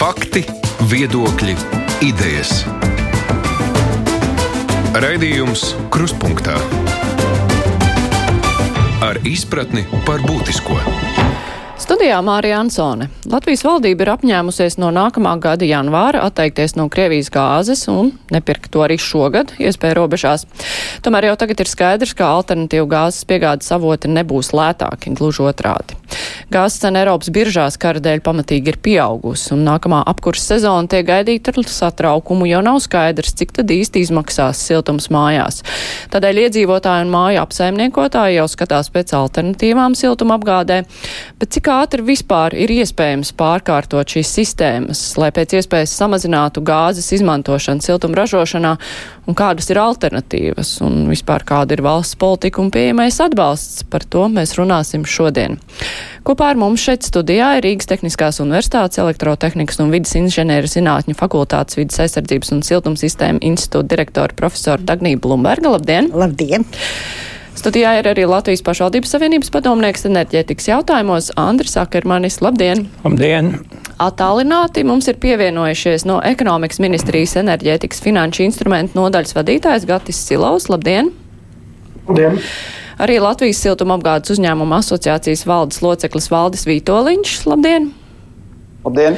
Fakti, viedokļi, idejas. Raidījums Kruspunkta ar izpratni par būtisko. Studijā Mārija Ansone. Latvijas valdība ir apņēmusies no nākamā gada janvāra atteikties no Krievijas gāzes un nepirkt to arī šogad, iespēja robežās. Tomēr jau tagad ir skaidrs, ka alternatīvu gāzes piegādes avoti nebūs lētāki, gluži otrādi. Gāzes cena Eiropas biržās kara dēļ pamatīgi ir pieaugusi, un nākamā apkurss sezona tiek gaidīta ar satraukumu, jo nav skaidrs, cik tad īsti izmaksās siltums mājās. Tādēļ iedzīvotāji un māju apsaimniekotāji jau skatās pēc alternatīvām siltuma apgādē, bet cik ātri vispār ir iespējams pārkārtot šīs sistēmas, lai pēc iespējas samazinātu gāzes izmantošanu siltuma ražošanā, un kādas ir alternatīvas, un vispār kāda ir valsts politika un pieejamais atbalsts. Par to mēs runāsim šodien. Kopā ar mums šeit studijā ir Rīgas Tehniskās Universitātes elektrotehnikas un vidas inženieru zinātņu fakultātes vidas aizsardzības un siltumsistēma institūta direktora profesora Dagnija Blumberga. Labdien! Labdien! Studijā ir arī Latvijas pašvaldības savienības padomnieks enerģētikas jautājumos Andris Akermanis. Labdien! Labdien! Attālināti mums ir pievienojušies no ekonomikas ministrijas enerģētikas finanšu instrumentu nodaļas vadītājs Gatis Silaus. Labdien! Labdien! Arī Latvijas siltuma apgādes uzņēmuma asociācijas valdes loceklis Valdis Vītoliņš. Labdien! Labdien!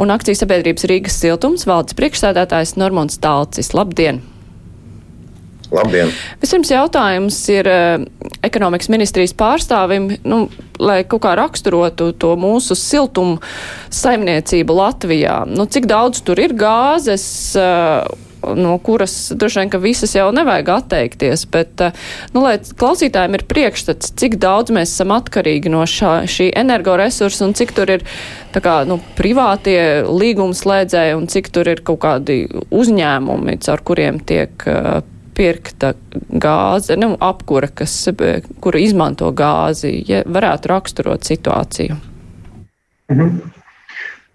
Un akcijas sabiedrības Rīgas siltums valdes priekšsēdētājs Normons Talcis. Labdien! Labdien! Vispirms jautājums ir uh, ekonomikas ministrijas pārstāvim, nu, lai kaut kā raksturotu to mūsu siltumu saimniecību Latvijā. Nu, cik daudz tur ir gāzes? Uh, no kuras droši vien, ka visas jau nevajag atteikties, bet, eh, nu, lai klausītājiem ir priekšstats, cik daudz mēs esam atkarīgi no šā, šī energoresursa un cik tur ir, tā kā, nu, privātie līgumslēdzēji un cik tur ir kaut kādi uzņēmumi, caur kuriem tiek uh, pirkta gāze, nu, apkura, kas, kura izmanto gāzi, ja varētu raksturot situāciju. Mhm.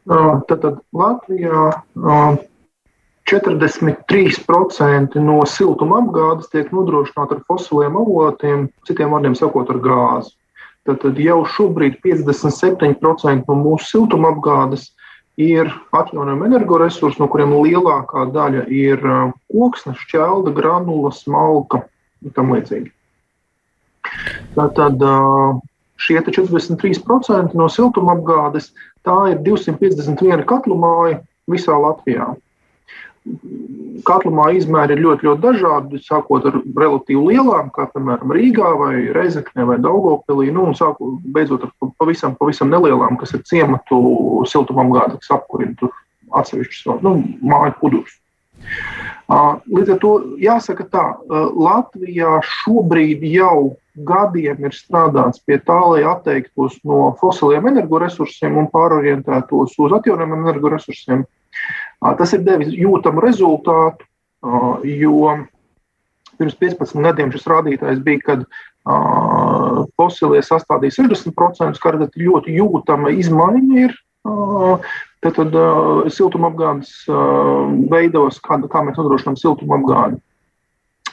Uh, tad, tad Latvijā uh, 43% no siltuma apgādes tiek nodrošināta ar fosiliem avotiem, citiem vārdiem sakot, ar gāzi. Tad jau šobrīd 57% no mūsu siltuma apgādes ir atjaunojama energoresursi, no kuriem lielākā daļa ir koksne, šķelda, granula, smalka un tam līdzīgi. Tātad šie 43% no siltuma apgādes tā ir 251 katlu māja visā Latvijā. Katlumā izmēri ir ļoti, ļoti dažādi, sākot ar relatīvi lielām, kā piemēram Rīgā vai Reizeknē vai Daugopilī, nu, un sākot, beidzot ar pavisam, pavisam nelielām, kas ir ciematu siltumapgāde, kas apkurina atsevišķus nu, māju pudurus. Līdz ar to jāsaka tā, Latvijā šobrīd jau gadiem ir strādāts pie tā, lai atteiktos no fosiliem energoresursiem un pārorientētos uz atjaunojumiem energoresursiem. Tas ir devis jūtamu rezultātu, jo pirms 15 gadiem šis rādītājs bija, kad fosilie sastādīja 60%, kā redzat, ļoti jūtama izmaiņa ir. Tad, tad siltumapgādes veidos, kā, kā mēs nodrošinām siltumapgādi.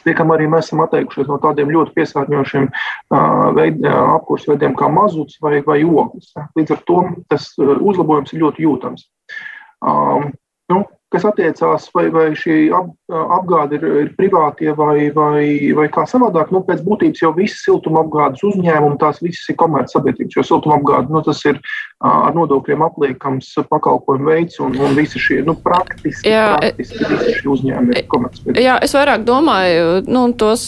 Piekam arī mēs esam atteikušies no tādiem ļoti piesārņojošiem apkursu veidiem kā mazuts vai, vai ogles. Līdz ar to tas uzlabojums ir ļoti jūtams. Nu, kas attiecās, vai, vai šī ap, apgāde ir, ir privātie vai, vai, vai kā savādāk, nu, pēc būtības jau visas siltuma apgādes uzņēmumi, tās visas ir komercsabiedrības, jo siltuma apgāde, nu, tas ir ar nodokļiem apliekams pakalpojumu veids, un, un visi šie, nu, praktiski, jā, praktiski visi šie uzņēmumi ir komercsabiedrības. Jā, es vairāk domāju, nu, tos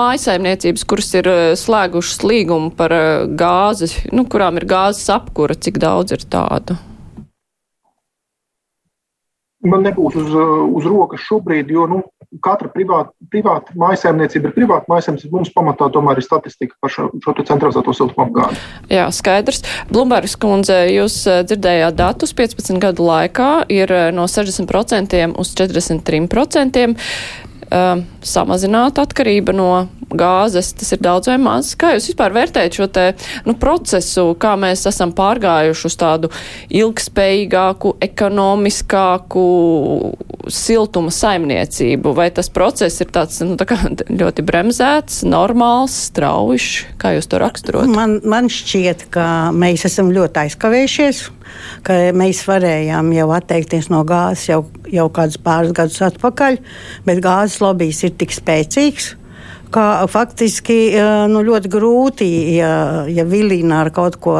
mājasaimniecības, kuras ir slēgušas līgumu par gāzi, nu, kurām ir gāzes apkura, cik daudz ir tādu? Man nebūs uz, uz rokas šobrīd, jo nu, katra privāta, privāta mājsaimniecība ir privāta mājsaimniecība. Mums pamatā tomēr ir statistika par šo, šo centralizēto siltumu apgādi. Jā, skaidrs. Blumbergs kundze, jūs eh, dzirdējāt datus 15 gadu laikā ir eh, no 60% uz 43% uh, samazināt atkarība no gāzes, tas ir daudz vai maz. Kā jūs vispār vērtējat šo te, nu, procesu, kā mēs esam pārgājuši uz tādu ilgspējīgāku, ekonomiskāku, siltuma saimniecību? Vai tas process ir tāds nu, tā ļoti bremzēts, normāls, straujišs? Kā jūs to raksturot? Man, man šķiet, ka mēs esam ļoti aizkavējušies, ka mēs varējām jau atteikties no gāzes jau, jau kādus pāris gadus atpakaļ, bet gāzes lobbyis ir tik spēcīgs ka faktiski nu, ļoti grūti, ja, ja vilina ar kaut ko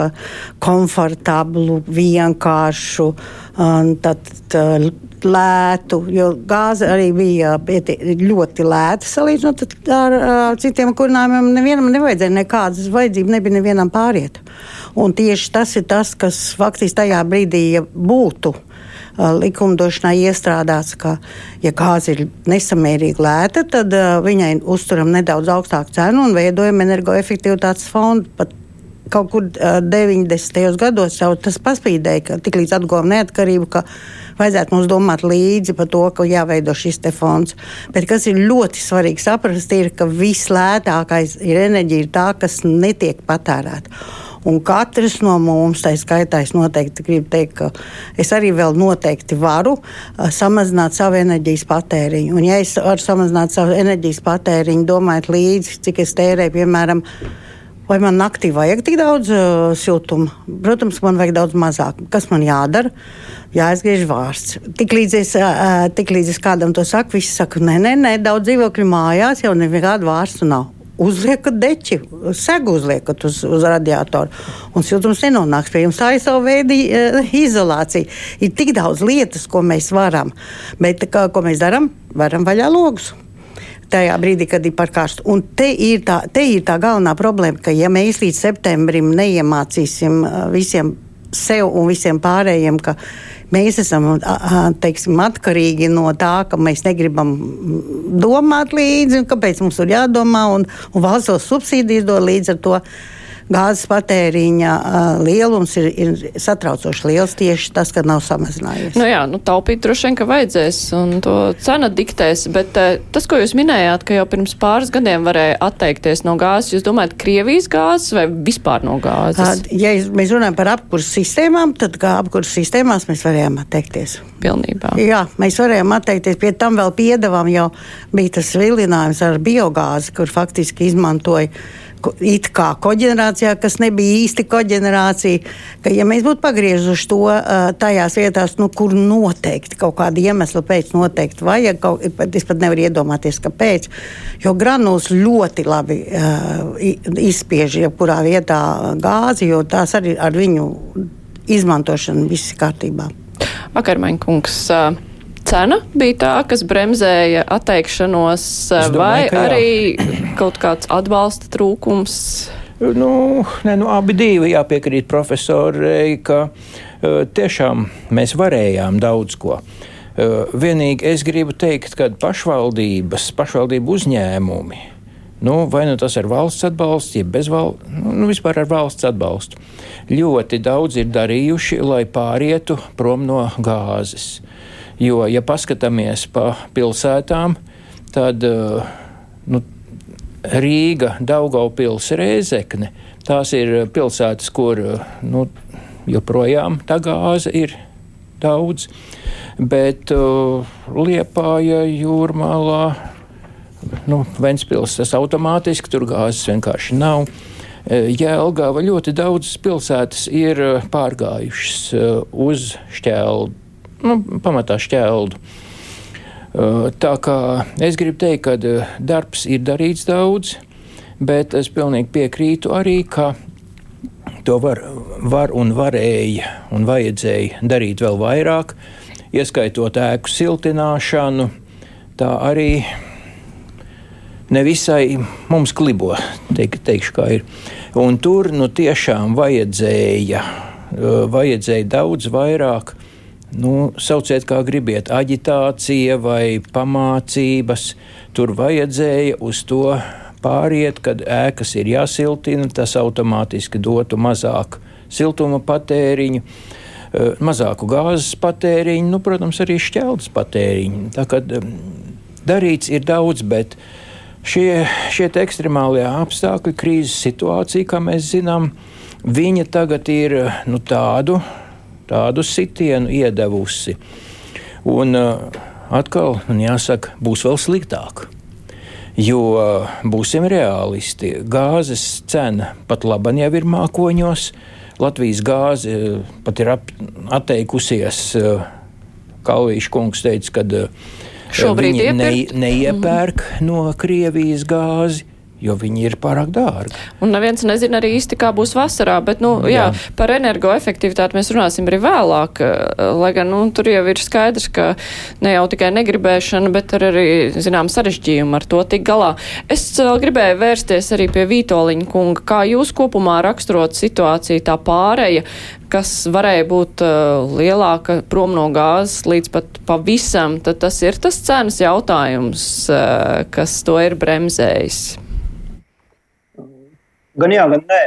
komfortablu, vienkāršu, tad, tad lētu, jo gāze arī bija ļoti lēta salīdzinot ar, ar citiem kurinājumiem. Nevienam nevajadzēja nekādas vajadzības, nebija nevienam pāriet. Un tieši tas ir tas, kas faktiski tajā brīdī ja būtu likumdošanā iestrādāts, ka, ja gāze ir nesamērīgi lēta, tad uh, viņai uzturam nedaudz augstāku cenu un veidojam energoefektivitātes fondu. Pat kaut kur uh, 90. gados jau tas paspīdēja, ka tiklīdz atguvām neatkarību, ka vajadzētu mums domāt līdzi par to, ka jāveido šis fonds. Bet kas ir ļoti svarīgi saprast, ir, ka vislētākais ir enerģija, ir tā, kas netiek patērēta. Un katrs no mums, tā skaitā, es noteikti gribu teikt, ka es arī vēl noteikti varu samazināt savu enerģijas patēriņu. Un, ja es varu samazināt savu enerģijas patēriņu, domājot līdzi, cik es tērēju, piemēram, Vai man naktī vajag tik daudz uh, siltuma? Protams, man vajag daudz mazāk. Kas man jādara? Jāizgriež vārds. Tiklīdz es, uh, tik līdz es kādam to saku, visi saka, nē, nē, nē daudz dzīvokļu mājās jau nekādu vārstu nav uzliekat deķi, segu uzliekat uz, uz radiatoru, un siltums nenonāks pie jums. Tā ir sava veida uh, izolācija. Ir tik daudz lietas, ko mēs varam, bet kā, ko mēs darām? Varam vaļā logus. Tajā brīdī, kad ir par karstu. Un te ir, tā, te ir tā galvenā problēma, ka ja mēs līdz septembrim neiemācīsim visiem sev un visiem pārējiem, ka mēs esam teiksim, atkarīgi no tā, ka mēs negribam domāt līdzi, kāpēc mums ir jādomā, un, un valsts subsīdijas dod līdz ar to gāzes patēriņa lielums ir, ir satraucoši liels tieši tas, ka nav samazinājies. Nu jā, nu taupīt droši vien, ka vajadzēs, un to cena diktēs, bet tas, ko jūs minējāt, ka jau pirms pāris gadiem varēja atteikties no gāzes, jūs domājat Krievijas gāzes vai vispār no gāzes? Ja mēs runājam par apkursu sistēmām, tad kā apkursu sistēmās mēs varējām atteikties. Pilnībā. Jā, mēs varējām atteikties, pie tam vēl piedevām jau bija tas vilinājums ar biogāzi, kur faktiski izmantoja it kā koģenerācijā, kas nebija īsti koģenerācija. Ka, ja mēs būtu pagriezuši to tajās vietās, nu, kur noteikti kaut kāda iemesla pēc noteikti vajag, kaut, es pat nevaru iedomāties, kāpēc. Jo granuls ļoti labi izspiež jebkurā vietā gāzi, jo tās arī ar viņu izmantošanu viss ir kārtībā. Vakarmaņa kungs. Uh, cena bija tā, kas bremzēja atteikšanos, domāju, vai arī kaut kāds atbalsta trūkums? Nu, ne, nu, abi divi jāpiekrīt profesorai, ka uh, tiešām mēs varējām daudz ko. Uh, vienīgi es gribu teikt, ka pašvaldības, pašvaldību uzņēmumi, nu, vai nu tas ir valsts atbalsts, jeb bez valsts, nu, nu, vispār ar valsts atbalstu, ļoti daudz ir darījuši, lai pārietu prom no gāzes. Jo, ja paskatāmies pa pilsētām, tad uh, nu, Rīga, Daugaupils, Rēzekne, tās ir pilsētas, kur uh, nu, joprojām tā gāze ir daudz, bet uh, Liepāja, Jūrmālā, nu, Ventspils tas automātiski, tur gāzes vienkārši nav. Jēlgava ļoti daudzas pilsētas ir pārgājušas uz šķeldu nu, pamatā šķeldu. Uh, tā kā es gribu teikt, ka uh, darbs ir darīts daudz, bet es pilnīgi piekrītu arī, ka to var, var un varēja un vajadzēja darīt vēl vairāk, ieskaitot ēku siltināšanu. Tā arī nevisai mums klibo, teik, teikšu, kā ir. Un tur nu, tiešām vajadzēja, uh, vajadzēja daudz vairāk nu, sauciet kā gribiet, aģitācija vai pamācības. Tur vajadzēja uz to pāriet, kad ēkas ir jāsiltina, tas automātiski dotu mazāku siltuma patēriņu. Eh, mazāku gāzes patēriņu, nu, protams, arī šķeldes patēriņu. Tā kā darīts ir daudz, bet šie, šie ekstremālie apstākļi, krīzes situācija, kā mēs zinām, viņa tagad ir nu, tādu tādu sitienu iedevusi. Un, uh, atkal, man jāsaka, būs vēl sliktāk. Jo būsim realisti, gāzes cena pat labi jau ir mākoņos. Latvijas gāze pat ir atteikusies. Kalvīša kungs teica, ka Šobrīd viņi ne, iepirkt? neiepērk mm -hmm. no Krievijas gāzi jo viņi ir pārāk dārgi. Un neviens nezina arī īsti, kā būs vasarā, bet, nu, jā, jā par energoefektivitāti mēs runāsim arī vēlāk, lai gan, nu, tur jau ir skaidrs, ka ne jau tikai negribēšana, bet ar arī, zinām, sarežģījumu ar to tik galā. Es vēl gribēju vērsties arī pie Vītoliņa kunga, kā jūs kopumā raksturot situāciju tā pāreja, kas varēja būt uh, lielāka prom no gāzes līdz pat pavisam, tad tas ir tas cenas jautājums, uh, kas to ir bremzējis. Gan jā, gan nē.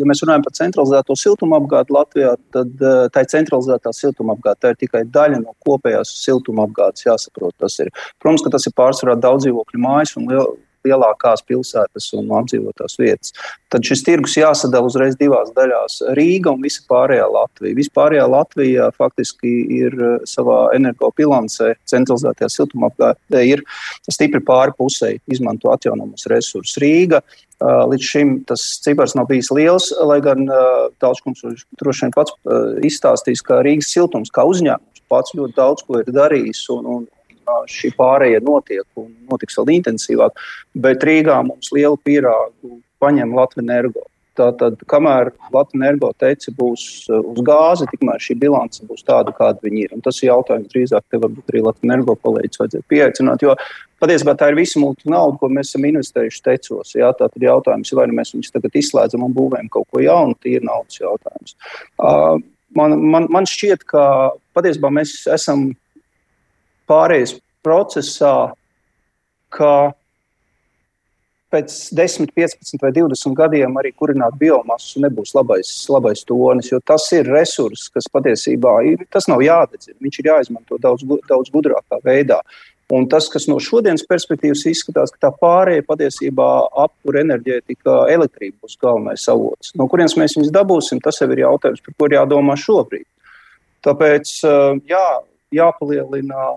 Ja mēs runājam par centralizēto siltumapgādi Latvijā, tad uh, tā ir centralizētā siltumapgāde. Tā ir tikai daļa no kopējās siltumapgādes. Jāsaprot, tas ir. Protams, ka tas ir pārsvarā daudz dzīvokļu mājas un liel, lielākās pilsētas un apdzīvotās vietas. Tad šis tirgus jāsadala uzreiz divās daļās - Rīga un visa pārējā Latvija. Vispārējā Latvija faktiski ir savā energobilancē, centralizētajā siltumapgādē, ir stipri pāri pusē izmanto atjaunamos resursus. Rīga Līdz šim tas cipars nav bijis liels, lai gan Tālškungs droši vien pats izstāstīs, ka Rīgas siltums kā uzņēmums pats ļoti daudz ko ir darījis. Un, un šī pārējai notiek un notiks vēl intensīvāk, bet Rīgā mums lielu pīrāgu paņem Latvijas energo. Tātad, kamēr Latvijas energo teica būs uz gāzi, tikmēr šī bilance būs tāda, kāda viņi ir. Un tas ir jautājums drīzāk, te varbūt arī Latvijas energo kolēģis vajadzētu pieaicināt, jo Patiesībā tā ir visa mūsu nauda, ko mēs esam investējuši tecos. Jā, tā ir jautājums, vai nu mēs viņus tagad izslēdzam un būvējam kaut ko jaunu, tie ir naudas jautājums. Uh, man, man, man šķiet, ka patiesībā mēs esam pārējais procesā, ka pēc 10, 15 vai 20 gadiem arī kurināt biomasu nebūs labais, labais tonis, jo tas ir resurss, kas patiesībā ir, tas nav jādedzina. Viņš ir jāizmanto daudz, daudz gudrākā veidā. Un tas, kas no šodienas perspektīvas izskatās, ka tā pārējai patiesībā apkūra enerģētika, elektrība būs galvenais avots. No kurienes mēs viņus dabūsim, tas jau ir jautājums, par ko jādomā šobrīd. Tāpēc jā, jāpalielina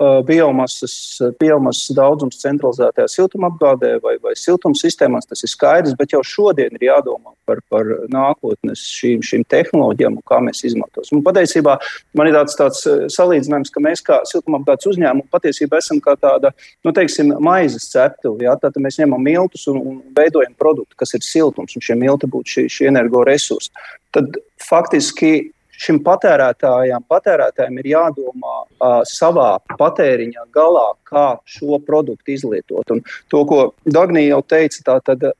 biomasas, biomasas daudzums centralizētajā siltumapgādē vai, vai siltumsistēmās, tas ir skaidrs, bet jau šodien ir jādomā par, par nākotnes šīm, šīm tehnoloģijām un kā mēs izmantosim. Un patiesībā man ir tāds, tāds uh, salīdzinājums, ka mēs kā siltumapgādes uzņēmumi patiesībā esam kā tāda, nu, teiksim, maizes ceptuve. Ja? Tātad mēs ņemam miltus un, un veidojam produktu, kas ir siltums, un šie milti būtu šie, šie energoresursi. Tad faktiski šim patērētājam, patērētājiem ir jādomā uh, savā patēriņa galā, kā šo produktu izlietot. Un to, ko Dagnija jau teica, tā tad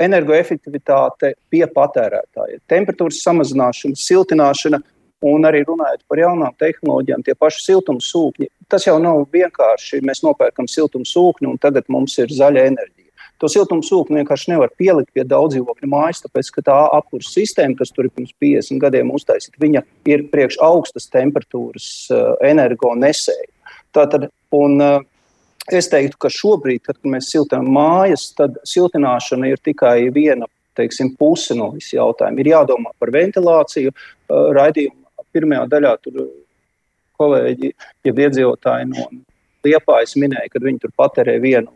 energoefektivitāte pie patērētāja, temperatūras samazināšana, siltināšana. Un arī runājot par jaunām tehnoloģijām, tie paši siltumsūkņi. Tas jau nav vienkārši. Mēs nopērkam siltumsūkni, un tagad mums ir zaļa enerģija. To siltumsūkni vienkārši nevar pielikt pie daudz dzīvokļu mājas, tāpēc ka tā apkurss sistēma, kas tur ir pirms 50 gadiem uztaisīta, viņa ir priekš augstas temperatūras uh, energo nesēja. Tātad, un, uh, es teiktu, ka šobrīd, kad mēs siltinām mājas, tad siltināšana ir tikai viena teiksim, puse no visiem jautājumiem. Ir jādomā par ventilāciju. Uh, raidījumā pirmajā daļā tur kolēģi, ja iedzīvotāji no Liepājas minēja, ka viņi tur patērē vienu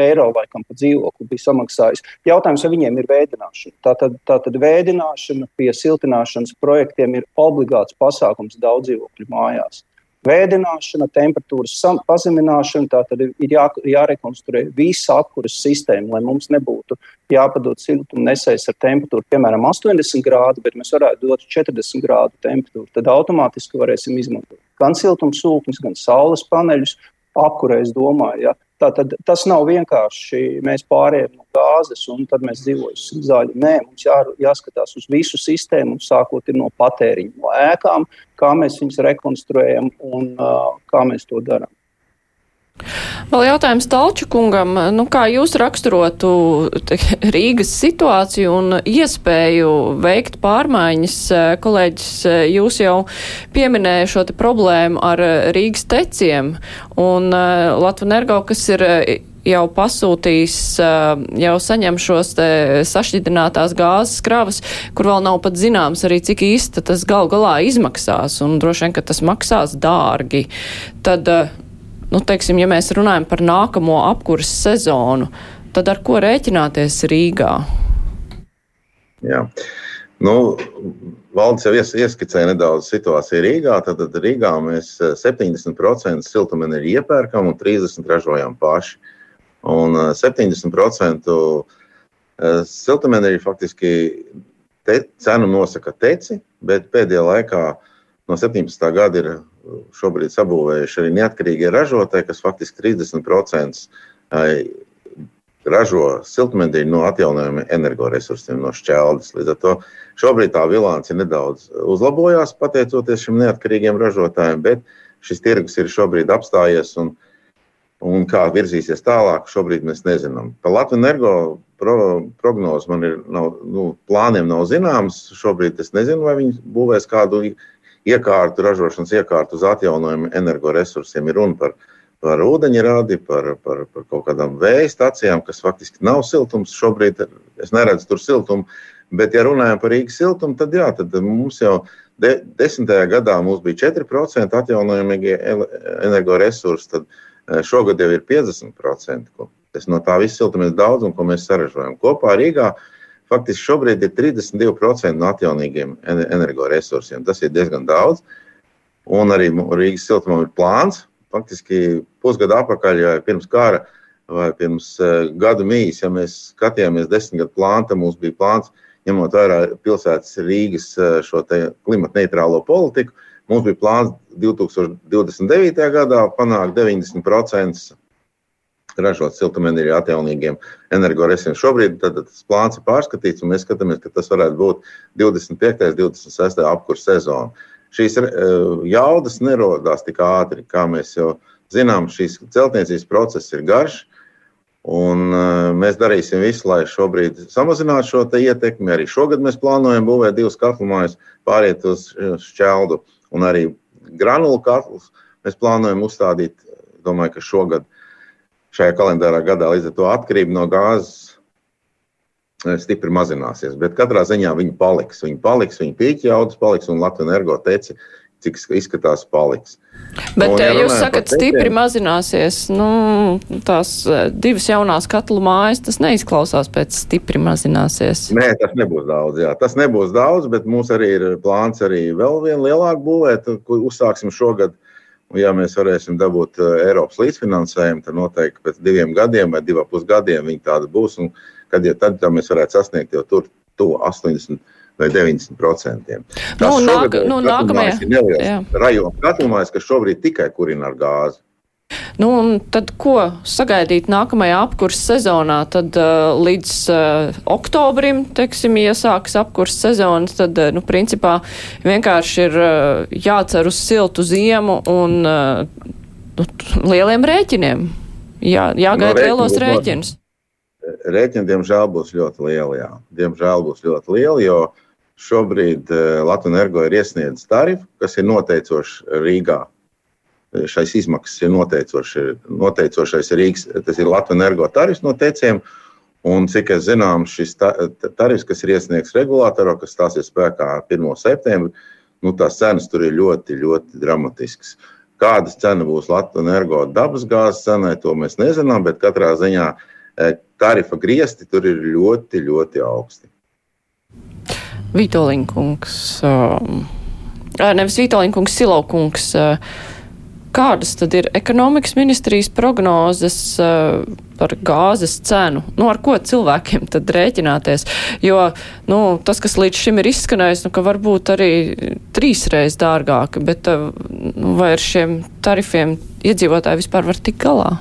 eiro laikam pa dzīvokli bija samaksājis. Jautājums, vai viņiem ir vēdināšana. Tātad, tātad vēdināšana pie siltināšanas projektiem ir obligāts pasākums daudz dzīvokļu mājās. Vēdināšana, temperatūras pazemināšana, tā tad ir jā, jārekonstruē visa apkuras sistēma, lai mums nebūtu jāpadod siltumnesējs ar temperatūru, piemēram, 80 grādu, bet mēs varētu dot 40 grādu temperatūru. Tad automātiski varēsim izmantot gan siltumsūkņus, gan saules paneļus. Apkurē, es domāju, ja, Tātad tas nav vienkārši mēs pārējām no gāzes un tad mēs dzīvosim zaļi. Nē, mums jā, jāskatās uz visu sistēmu, sākot no patēriņa, no ēkām, kā mēs viņus rekonstruējam un uh, kā mēs to darām. Vēl jautājums Talčukungam, nu kā jūs raksturotu te, Rīgas situāciju un iespēju veikt pārmaiņas? Kolēģis, jūs jau pieminēja šo te problēmu ar Rīgas teciem un Latvanergo, kas ir jau pasūtīs, jau saņem šos sašķidrinātās gāzes kravas, kur vēl nav pat zināms arī, cik īsti tas gal galā izmaksās, un droši vien, ka tas maksās dārgi. Tad, nu, teiksim, ja mēs runājam par nākamo apkuras sezonu, tad ar ko rēķināties Rīgā? Jā. Nu, Valdis jau ies, ieskicēja nedaudz situāciju Rīgā. Tad, tad Rīgā mēs 70% siltumenerģiju iepērkam un 30% ražojam paši. Un 70% siltumenerģija faktiski te, cenu nosaka teci, bet pēdējā laikā no 17. gada ir šobrīd sabūvējuši arī neatkarīgie ražotāji, kas faktiski 30% ražo siltummenerģiju no atjaunojumiem energoresursiem, no šķeldes. Līdz ar to šobrīd tā bilance nedaudz uzlabojās pateicoties šim neatkarīgiem ražotājiem, bet šis tirgus ir šobrīd apstājies. Un, un kā virzīsies tālāk, šobrīd mēs nezinām. Par Latvijas energo pro, prognozi man ir nav, nu, plāniem nav zināms. Šobrīd es nezinu, vai viņi būvēs kādu iekārtu, ražošanas iekārtu uz atjaunojumu energoresursiem. Ir runa par par ūdeņradi, par, par, par kaut kādām vēja stācijām, kas faktiski nav siltums. Šobrīd es neredzu tur siltumu, bet, ja runājam par Rīgas siltumu, tad jā, tad mums jau de, desmitajā gadā mums bija 4% atjaunojamie energoresursi, tad e, šogad jau ir 50%. Tas no tā viss siltums ir daudz un ko mēs saražojam. Kopā Rīgā faktiski šobrīd ir 32% no atjaunīgiem energoresursiem. Tas ir diezgan daudz. Un arī Rīgas siltumam ir plāns faktiski pusgadu atpakaļ, ja pirms kara vai pirms uh, gadu mīs, ja mēs skatījāmies desmit gadu plānu, tad mums bija plāns, ņemot vērā pilsētas Rīgas uh, šo klimata neitrālo politiku. Mums bija plāns 2029. gadā panākt 90% ražot siltumenerģiju atjaunīgiem energoresursiem. Šobrīd tad, tas plāns ir pārskatīts, un mēs skatāmies, ka tas varētu būt 25. un 26. apkurss sezona šīs eh, jaudas nerodās tik ātri, kā mēs jau zinām. Šīs celtniecības process ir garš. Un, uh, mēs darīsim visu, lai šobrīd samazinātu šo ietekmi. Arī šogad mēs plānojam būvēt divus katlu mājus, pāriet uz šķeldu un arī granulu katlus. Mēs plānojam uzstādīt, domāju, ka šogad, šajā kalendārā gadā, līdz ar to atkarību no gāzes Eh, stipri mazināsies. Bet katrā ziņā viņi paliks. Viņi paliks, viņa pīķa jaudas paliks un Latvijas energo teica, cik izskatās paliks. Bet, un, ja jūs sakat, stipri mazināsies, nu, tās eh, divas jaunās katlu mājas, tas neizklausās pēc stipri mazināsies. Nē, tas nebūs daudz, jā. Tas nebūs daudz, bet mums arī ir plāns arī vēl vienu lielāku būvēt, ko uzsāksim šogad. Un, ja mēs varēsim dabūt eh, Eiropas līdzfinansējumu, tad noteikti pēc diviem gadiem vai diviem pusgadiem viņi tāda būs. Un, kad ja tad mēs varētu sasniegt jau tur to 80 vai 90%. Tas nu, nāk, nu, nākamajā ir neliels rajona katlumājs, kas šobrīd tikai kurina ar gāzi. Nu, un tad, ko sagaidīt nākamajā apkurses sezonā? Tad uh, līdz uh, oktobrim, teiksim, iesāks apkurses sezonas, tad, uh, nu, principā vienkārši ir uh, jācer uz siltu ziemu un uh, nu, lieliem rēķiniem. Jā, jāgaida no lielos rēķinus. Rēķini, diemžēl, būs ļoti lieli. Jā. Diemžēl būs ļoti lieli, jo šobrīd eh, Latvijas energo ir iesniedzis tarifu, kas ir noteicošs Rīgā. Eh, šais izmaksas ir noteicošais Rīgas, tas ir Latvijas energo tarifs no teiciem. Un, cik es zinām, šis tarifs, kas ir iesniegts regulātorā, kas stāsies spēkā 1. septembrī, nu, tās cenas tur ir ļoti, ļoti dramatiskas. Kādas cenas būs Latvijas energo dabas gāzes cenai, to mēs nezinām, bet katrā ziņā eh, tarifa griezti tur ir ļoti, ļoti augsti. Vitolinkungs, uh, nevis Vitolinkungs, Silokungs. Uh, kādas tad ir ekonomikas ministrijas prognozes uh, par gāzes cenu? Nu, ar ko cilvēkiem tad rēķināties? Jo nu, tas, kas līdz šim ir izskanējis, nu, ka varbūt arī trīsreiz dārgāk, bet uh, nu, vai ar šiem tarifiem iedzīvotāji vispār var tikt galā?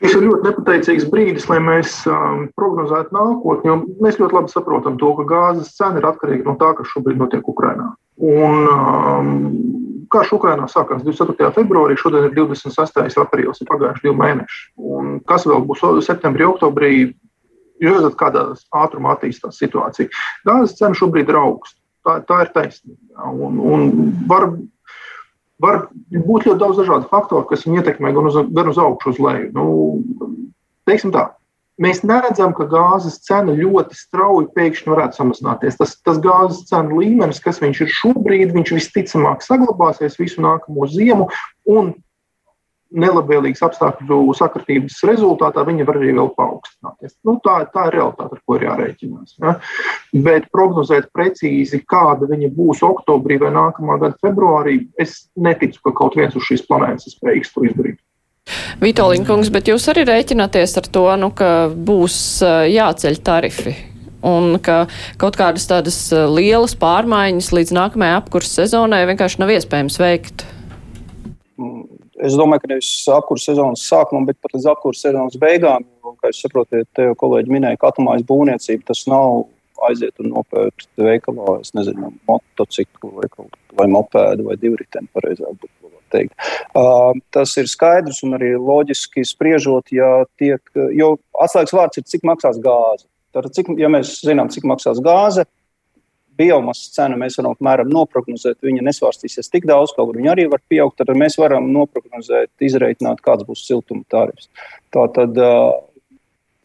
Šis ir ļoti nepateicīgs brīdis, lai mēs um, prognozētu nākotni, jo mēs ļoti labi saprotam to, ka gāzes cena ir atkarīga no tā, kas šobrīd notiek Ukrajinā. Un, um, Karš Ukrainā sākās 24. februārī, šodien ir 26. aprīlis, ir pagājuši divi mēneši. Un kas vēl būs septembrī, oktobrī, jūs redzat, kādā ātrumā attīstās situācija. Gāzes cena šobrīd ir augsta. Tā, tā ir taisnība. Un, un var var būt ļoti daudz dažādu faktoru, kas viņu ietekmē gan uz, gan uz augšu, uz leju. Nu, teiksim tā, mēs neredzam, ka gāzes cena ļoti strauji pēkšņi varētu samazināties. Tas, tas gāzes cenu līmenis, kas viņš ir šobrīd, viņš visticamāk saglabāsies visu nākamo ziemu. Un nelabvēlīgas apstākļu sakritības rezultātā viņi var arī vēl paaugstināties. Nu, tā, tā ir realitāte, ar ko ir jārēķinās. Ja? Bet prognozēt precīzi, kāda viņa būs oktobrī vai nākamā gada februārī, es neticu, ka kaut viens uz šīs planētas spējīgs to izdarīt. Vitoļinkungs, bet jūs arī rēķināties ar to, nu, ka būs jāceļ tarifi un ka kaut kādas tādas lielas pārmaiņas līdz nākamajai apkurses sezonai vienkārši nav iespējams veikt. Es domāju, ka nevis apkurss sezonas sākumam, bet pat līdz apkurss sezonas beigām. Jo, kā jūs saprotat, te jau kolēģi minēja, ka atomājas būvniecība tas nav aiziet un nopērkt veikalā, es nezinu, motociklu vai, vai mopēdu vai divriteni, pareizāk būtu teikt. Uh, tas ir skaidrs un arī loģiski spriežot, ja tiek, jo atslēgas vārds ir, cik maksās gāze. Tātad, cik, ja mēs zinām, cik maksās gāze, biomasas cenu mēs varam apmēram noprognozēt. Viņa nesvārstīsies tik daudz, kaut arī viņa arī var pieaugt. Tad mēs varam noprognozēt, izreikināt, kāds būs siltuma tarifs. Tātad,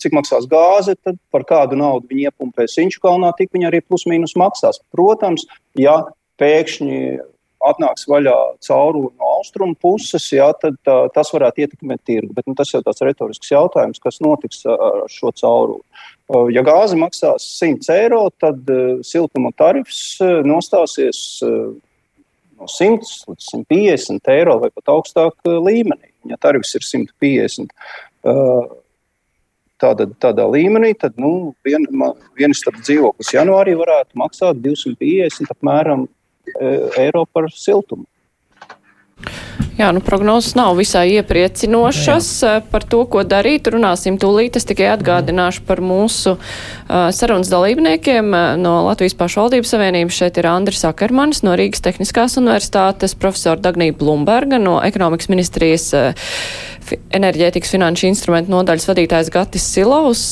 cik maksās gāze, tad par kādu naudu viņi iepumpēs Inču kalnā, tik viņi arī plus mīnus maksās. Protams, ja pēkšņi atnāks vaļā caurule no austrumu puses, jā, tad tā, tas varētu ietekmēt tirgu. Bet nu, tas jau tāds retorisks jautājums, kas notiks ar šo cauruli. Ja gāze maksās 100 eiro, tad siltuma tarifs nostāsies no 100 līdz 150 eiro vai pat augstāk līmenī. Ja tarifs ir 150 tādā, tādā līmenī, tad nu, vien, viens dzīvoklis janvārī varētu maksāt 250 apmēram eiro par siltumu. Jā, nu prognozes nav visai iepriecinošas Jā. Eh, par to, ko darīt. Runāsim tūlīt. Es tikai atgādināšu par mūsu uh, sarunas dalībniekiem uh, no Latvijas pašvaldības savienības. Šeit ir Andris Akermanis no Rīgas Tehniskās universitātes, profesora Dagnija Blumberga no ekonomikas ministrijas. Uh, enerģētikas finanšu instrumentu nodaļas vadītājs Gatis Silovs,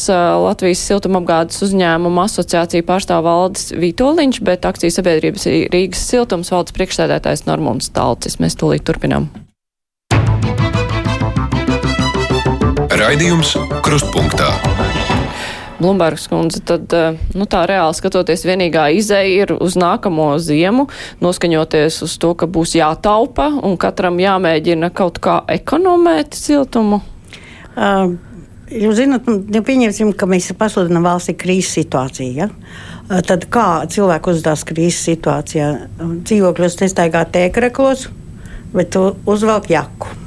Latvijas siltumapgādes uzņēmuma asociācija pārstāv valdes Vitoļiņš, bet akcijas sabiedrības Rīgas siltums valdes priekšsēdētājs Normunds Talcis. Mēs tūlīt turpinām. Raidījums Krustpunktā. Blumbergs kundze, tad eh, nu, tā reāli skatoties, vienīgā izēja ir uz nākamo ziemu, noskaņoties uz to, ka būs jātaupa un katram jāmēģina kaut kā ekonomēt siltumu? Uh, jūs zināt, nu, pieņemsim, ka mēs pasludinām valstī krīzes situāciju. Ja? Tad kā cilvēki uzdās krīzes situācijā? Dzīvokļos nestaigā tēkreklos, bet uzvelk jaku.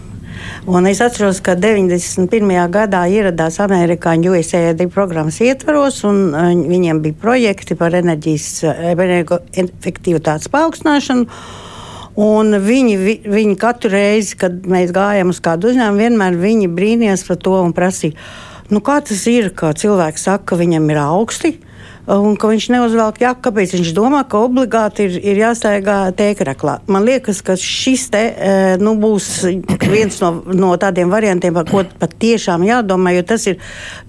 Un es atceros, ka 91. gadā ieradās amerikāņu USAID programmas ietvaros, un uh, viņiem bija projekti par enerģijas energoefektivitātes paaugstināšanu. Un viņi, vi, viņi katru reizi, kad mēs gājām uz kādu uzņēmumu, vienmēr viņi brīnījās par to un prasīja, nu, kā tas ir, ka cilvēks saka, ka viņam ir augsti, un ka viņš neuzvelk jaku. Kāpēc viņš domā, ka obligāti ir, ir jāstaigā tēkraklā? Man liekas, ka šis te, e, nu, būs viens no, no tādiem variantiem, par ko pat tiešām jādomā, jo tas ir,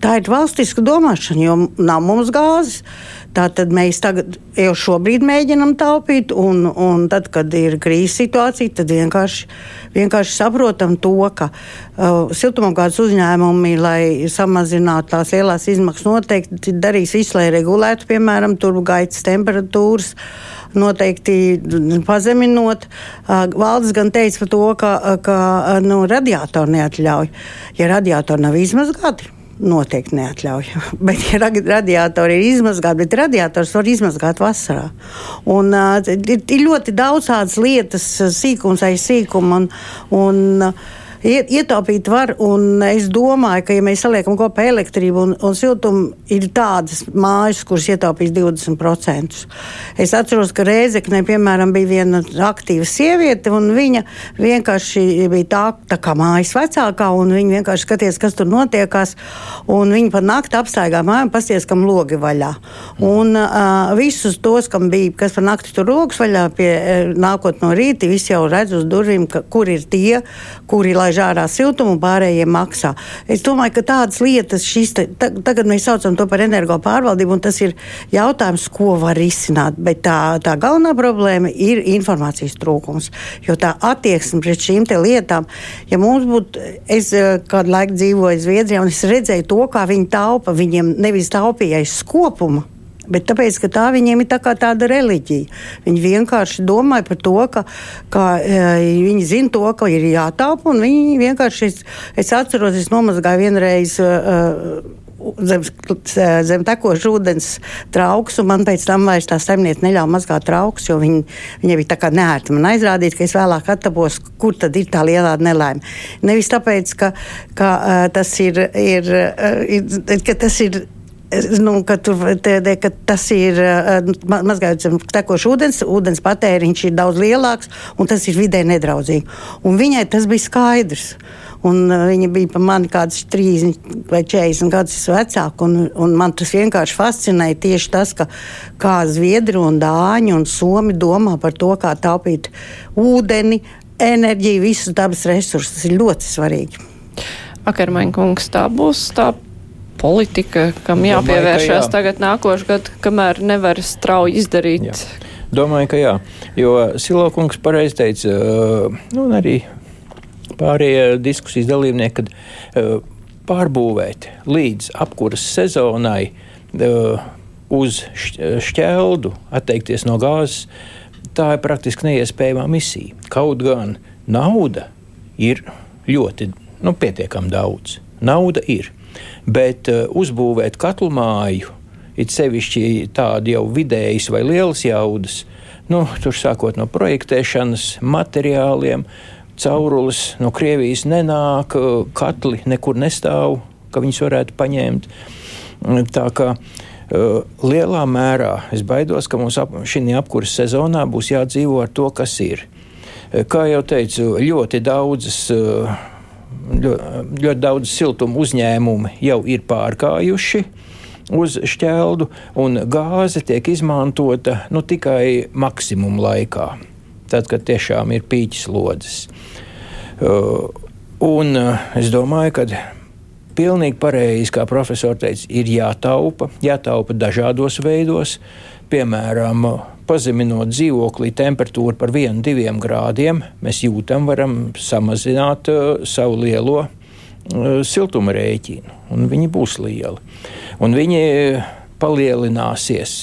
ir valstiska domāšana, jo nav mums gāzes. Tātad mēs tagad jau šobrīd mēģinām taupīt, un, un tad, kad ir krīzes situācija, tad vienkārši, vienkārši saprotam to, ka uh, siltumapgādes uzņēmumi, lai samazinātu tās lielās izmaksas, noteikti darīs visu, lai regulētu, piemēram, turbogaitas temperatūras noteikti pazeminot. Uh, valdes gan teica par to, ka, ka nu, radiatori neatļauj. Ja radiatori nav izmazgāti, noteikti neatļauj. Bet, ja radiatori ir izmazgāti, bet radiators var izmazgāt vasarā. Un, uh, ir, ir ļoti daudz tādas lietas, sīkums aiz sīkuma. Un, un, uh, ietaupīt var. Es domāju, ka, ja mēs saliekam kopā elektrību un, un siltumu, ir tādas mājas, kuras ietaupīs 20%. Es atceros, ka Rēzeknē, piemēram, bija viena aktīva sieviete, un viņa vienkārši bija tā, tā kā mājas vecākā, un viņa vienkārši skatījās, kas tur notiekās. Viņa pa nakti apstaigā māju un pasties, kam logi vaļā. Un uh, visus tos, kam bija, kas pa nakti tur logs vaļā, pie, nākot no rīta, visi jau redz uz durvīm, ka, kur ir tie, kuri lai izlaiž ārā siltumu, un pārējie maksā. Es domāju, ka tādas lietas, te, ta, tagad mēs saucam to par energo pārvaldību, un tas ir jautājums, ko var risināt. Bet tā, tā galvenā problēma ir informācijas trūkums. Jo tā attieksme pret šīm lietām, ja mums būtu, es eh, kādu laiku dzīvoju Zviedrijā, un es redzēju to, kā viņi taupa, viņiem nevis taupīja aiz skopuma Bet tāpēc, ka tā viņiem ir tā tāda reliģija. Viņi vienkārši domāja par to, ka, ka e, viņi zina to, ka ir jātaupa, un viņi vienkārši, es, es atceros, es nomazgāju vienreiz. Uh, zem, zem tekoša ūdens trauks, un man pēc tam vairs tā saimniece neļāva mazgāt trauks, jo viņi, viņa bija tā kā nērta. Man aizrādīt, ka es vēlāk atapos, kur tad ir tā lielā nelaime. Nevis tāpēc, ka, ka, uh, tas ir, ir, uh, ir, ka tas ir Nu, ka, tu, te, ka tas ir mazgājot zem tekošu ūdens, ūdens patēriņš ir daudz lielāks un tas ir vidē nedraudzīgi. Un viņai tas bija skaidrs. Un viņa bija par mani kaut kāds 30 vai 40 gadus vecāka. Un, un man tas vienkārši fascinēja tieši tas, ka, kā Zviedri un Dāņi un Somi domā par to, kā taupīt ūdeni, enerģiju, visus dabas resursus. Tas ir ļoti svarīgi. Akermaņa kungs, tā būs tā politika, kam jāpievēršās jā. tagad nākošu gadu, kamēr nevar strauji izdarīt. Jā. Domāju, ka jā, jo Silokungs pareizi teica, nu, un arī pārējie diskusijas dalībnieki, kad pārbūvēt līdz apkuras sezonai uz šķeldu, atteikties no gāzes, tā ir praktiski neiespējama misija. Kaut gan nauda ir ļoti, nu, pietiekami daudz. Nauda ir bet uh, uzbūvēt katlu māju, it sevišķi tādu jau vidējas vai lielas jaudas, nu, tur sākot no projektēšanas, materiāliem, caurules no Krievijas nenāk, uh, katli nekur nestāv, ka viņus varētu paņemt. Tā kā uh, lielā mērā es baidos, ka mums ap, šī apkurses sezonā būs jādzīvo ar to, kas ir. Kā jau teicu, ļoti daudzas ļoti, ļoti daudz siltumu uzņēmumi jau ir pārkājuši uz šķeldu, un gāze tiek izmantota nu, tikai maksimuma laikā, tad, kad tiešām ir pīķis lodzes. Uh, un uh, es domāju, ka pilnīgi pareizi, kā profesors teica, ir jātaupa, jātaupa dažādos veidos, piemēram, pazeminot dzīvoklī temperatūru par 1-2 grādiem, mēs jūtam, varam samazināt uh, savu lielo uh, siltuma rēķinu, un viņi būs lieli. Un viņi palielināsies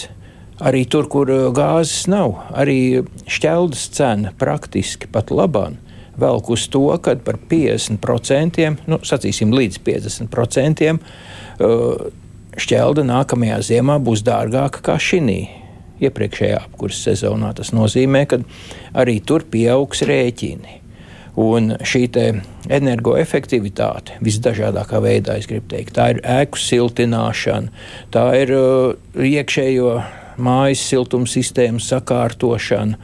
arī tur, kur uh, gāzes nav. Arī šķeldas cena praktiski pat labāk velk uz to, ka par 50%, nu, sacīsim, līdz 50% uh, šķelda nākamajā ziemā būs dārgāka kā šī iepriekšējā apkurses sezonā. Tas nozīmē, ka arī tur pieaugs rēķini. Un šī energoefektivitāte visdažādākā veidā, es gribu teikt, tā ir ēku siltināšana, tā ir uh, iekšējo mājas siltuma sistēmu sakārtošana.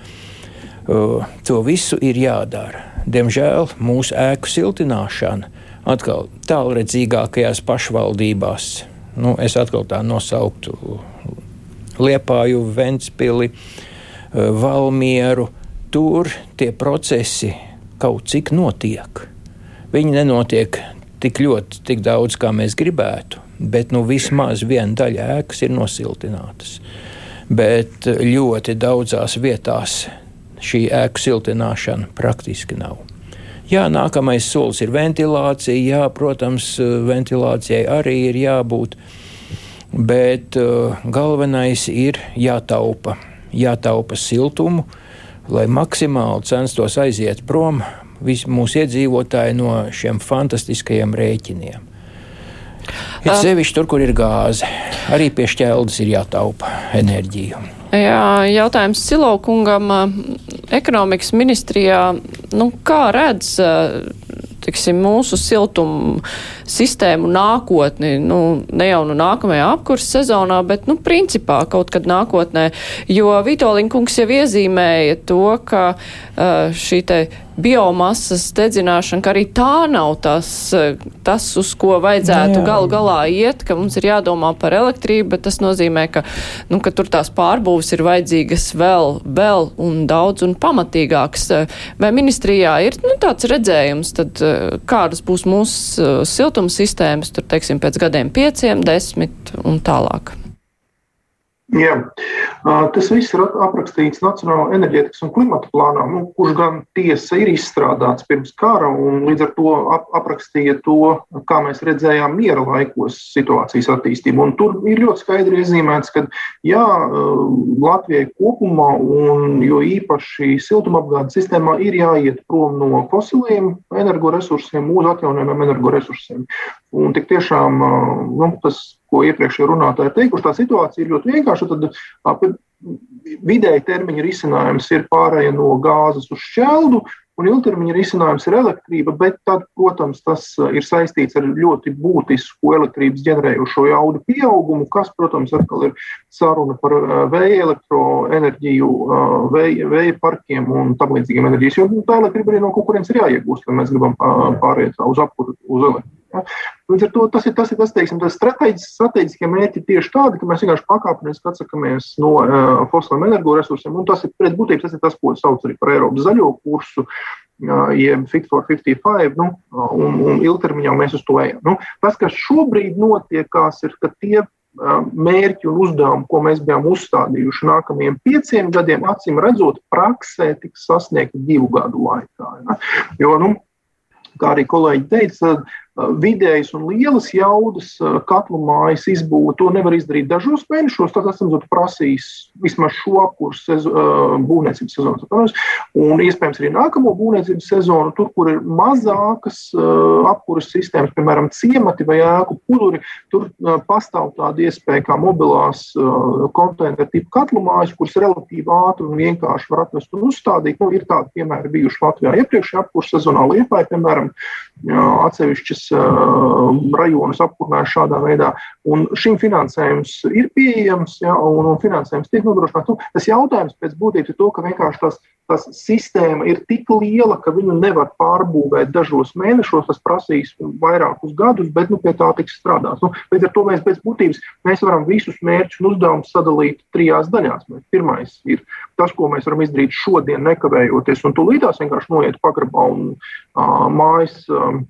Uh, to visu ir jādara. Diemžēl mūsu ēku siltināšana atkal tālredzīgākajās pašvaldībās, nu, es atkal tā nosauktu Liepāju, Ventspili, eh, Valmieru. Tur tie procesi kaut cik notiek. Viņi nenotiek tik ļoti, tik daudz, kā mēs gribētu, bet nu, vismaz viena daļa ēkas ir nosiltinātas. Bet ļoti daudzās vietās šī ēku siltināšana praktiski nav. Jā, nākamais solis ir ventilācija. Jā, protams, ventilācijai arī ir jābūt bet uh, galvenais ir jātaupa, jātaupa siltumu, lai maksimāli censtos aiziet prom mūsu iedzīvotāji no šiem fantastiskajiem rēķiniem. Ir sevišķi tur, kur ir gāze. Arī pie šķeldes ir jātaupa enerģija. Jā, jautājums Silaukungam. Ekonomikas ministrijā, nu, kā redz tiksim, mūsu siltum, sistēmu nākotni, nu, ne jau nu nākamajā apkursa sezonā, bet, nu, principā kaut kad nākotnē, jo Vitolinkungs jau iezīmēja to, ka uh, šī te biomasas dedzināšana, ka arī tā nav tas, tas uz ko vajadzētu galu galā iet, ka mums ir jādomā par elektrību, bet tas nozīmē, ka, nu, ka tur tās pārbūves ir vajadzīgas vēl, vēl un daudz un pamatīgāks. Vai ministrijā ir nu, tāds redzējums, tad kādas būs mūsu siltuma sistēmas, tur, teiksim, pēc gadiem pieciem, desmit un tālāk? Jā, tas viss ir aprakstīts Nacionālajā enerģētikas un klimata plānā, nu, kurš gan tiesa ir izstrādāts pirms kara, un līdz ar to ap aprakstīja to, kā mēs redzējām miera laikos situācijas attīstību. Un tur ir ļoti skaidri iezīmēts, ka jā, Latvijai kopumā, un jo īpaši siltumapgādes sistēmā, ir jāiet prom no fosiliem energoresursiem uz atjaunojumiem energoresursiem. Un tik tiešām nu, tas ko iepriekšējā runātāja teikuši, tā situācija ir ļoti vienkārša. Tad vidēji termiņa risinājums ir pārējai no gāzes uz šķeldu, un ilgtermiņa risinājums ir elektrība, bet tad, protams, tas ir saistīts ar ļoti būtisku elektrības ģenerējošo jaudu pieaugumu, kas, protams, atkal ir saruna par vēja elektroenerģiju, vēja, vēja parkiem un tam līdzīgiem enerģijas, jo nu, tā elektrība arī no kaut kurienes ir jāiegūst, ja mēs gribam pāriet uz apkuru, uz elektrību. Ja? Līdz ar to tas ir tas, ir tas, teiksim, tas strateģiskie mērķi tieši tādi, ka mēs vienkārši pakāpeniski atsakāmies no uh, fosiliem energoresursiem, tas ir pret būtības, tas ir tas, ko sauc arī par Eiropas zaļo kursu, uh, jeb Fit for 55, nu, un, un ilgtermiņā mēs uz to ejam. Nu, tas, kas šobrīd notiekās, ir, ka tie mērķi un uzdevumi, ko mēs bijām uzstādījuši nākamajiem pieciem gadiem, acīm redzot, praksē tiks sasniegti divu gadu laikā. Ja? Jo, nu, kā arī kolēģi teica, vidējas un lielas jaudas katlu mājas izbūve. To nevar izdarīt dažos mēnešos. Tad esam prasījis vismaz šo apkursu būvniecības sezonu. Un iespējams arī nākamo būvniecības sezonu, tur, kur ir mazākas apkurses sistēmas, piemēram, ciemati vai ēku puduri, tur pastāv tāda iespēja kā mobilās konteineru tipu katlu mājas, kuras relatīvi ātri un vienkārši var atvest un uzstādīt. Nu, ir tādi piemēri bijuši Latvijā iepriekšējā apkurses sezonā Liepāja, piemēram, atsevišķas rajonus apkurnājuši šādā veidā. Un šim finansējums ir pieejams, ja, un, un finansējums tiek nodrošināts. Nu, tas jautājums pēc būtības ir to, ka vienkārši tas, tas sistēma ir tik liela, ka viņu nevar pārbūvēt dažos mēnešos. Tas prasīs vairākus gadus, bet nu, pie tā tiks strādāts. Nu, līdz ar to mēs pēc būtības mēs varam visus mērķus un uzdevumus sadalīt trijās daļās. Pirmais ir tas, ko mēs varam izdarīt šodien, nekavējoties, un tūlītās vienkārši noiet pagrabā un uh, mājas. Uh,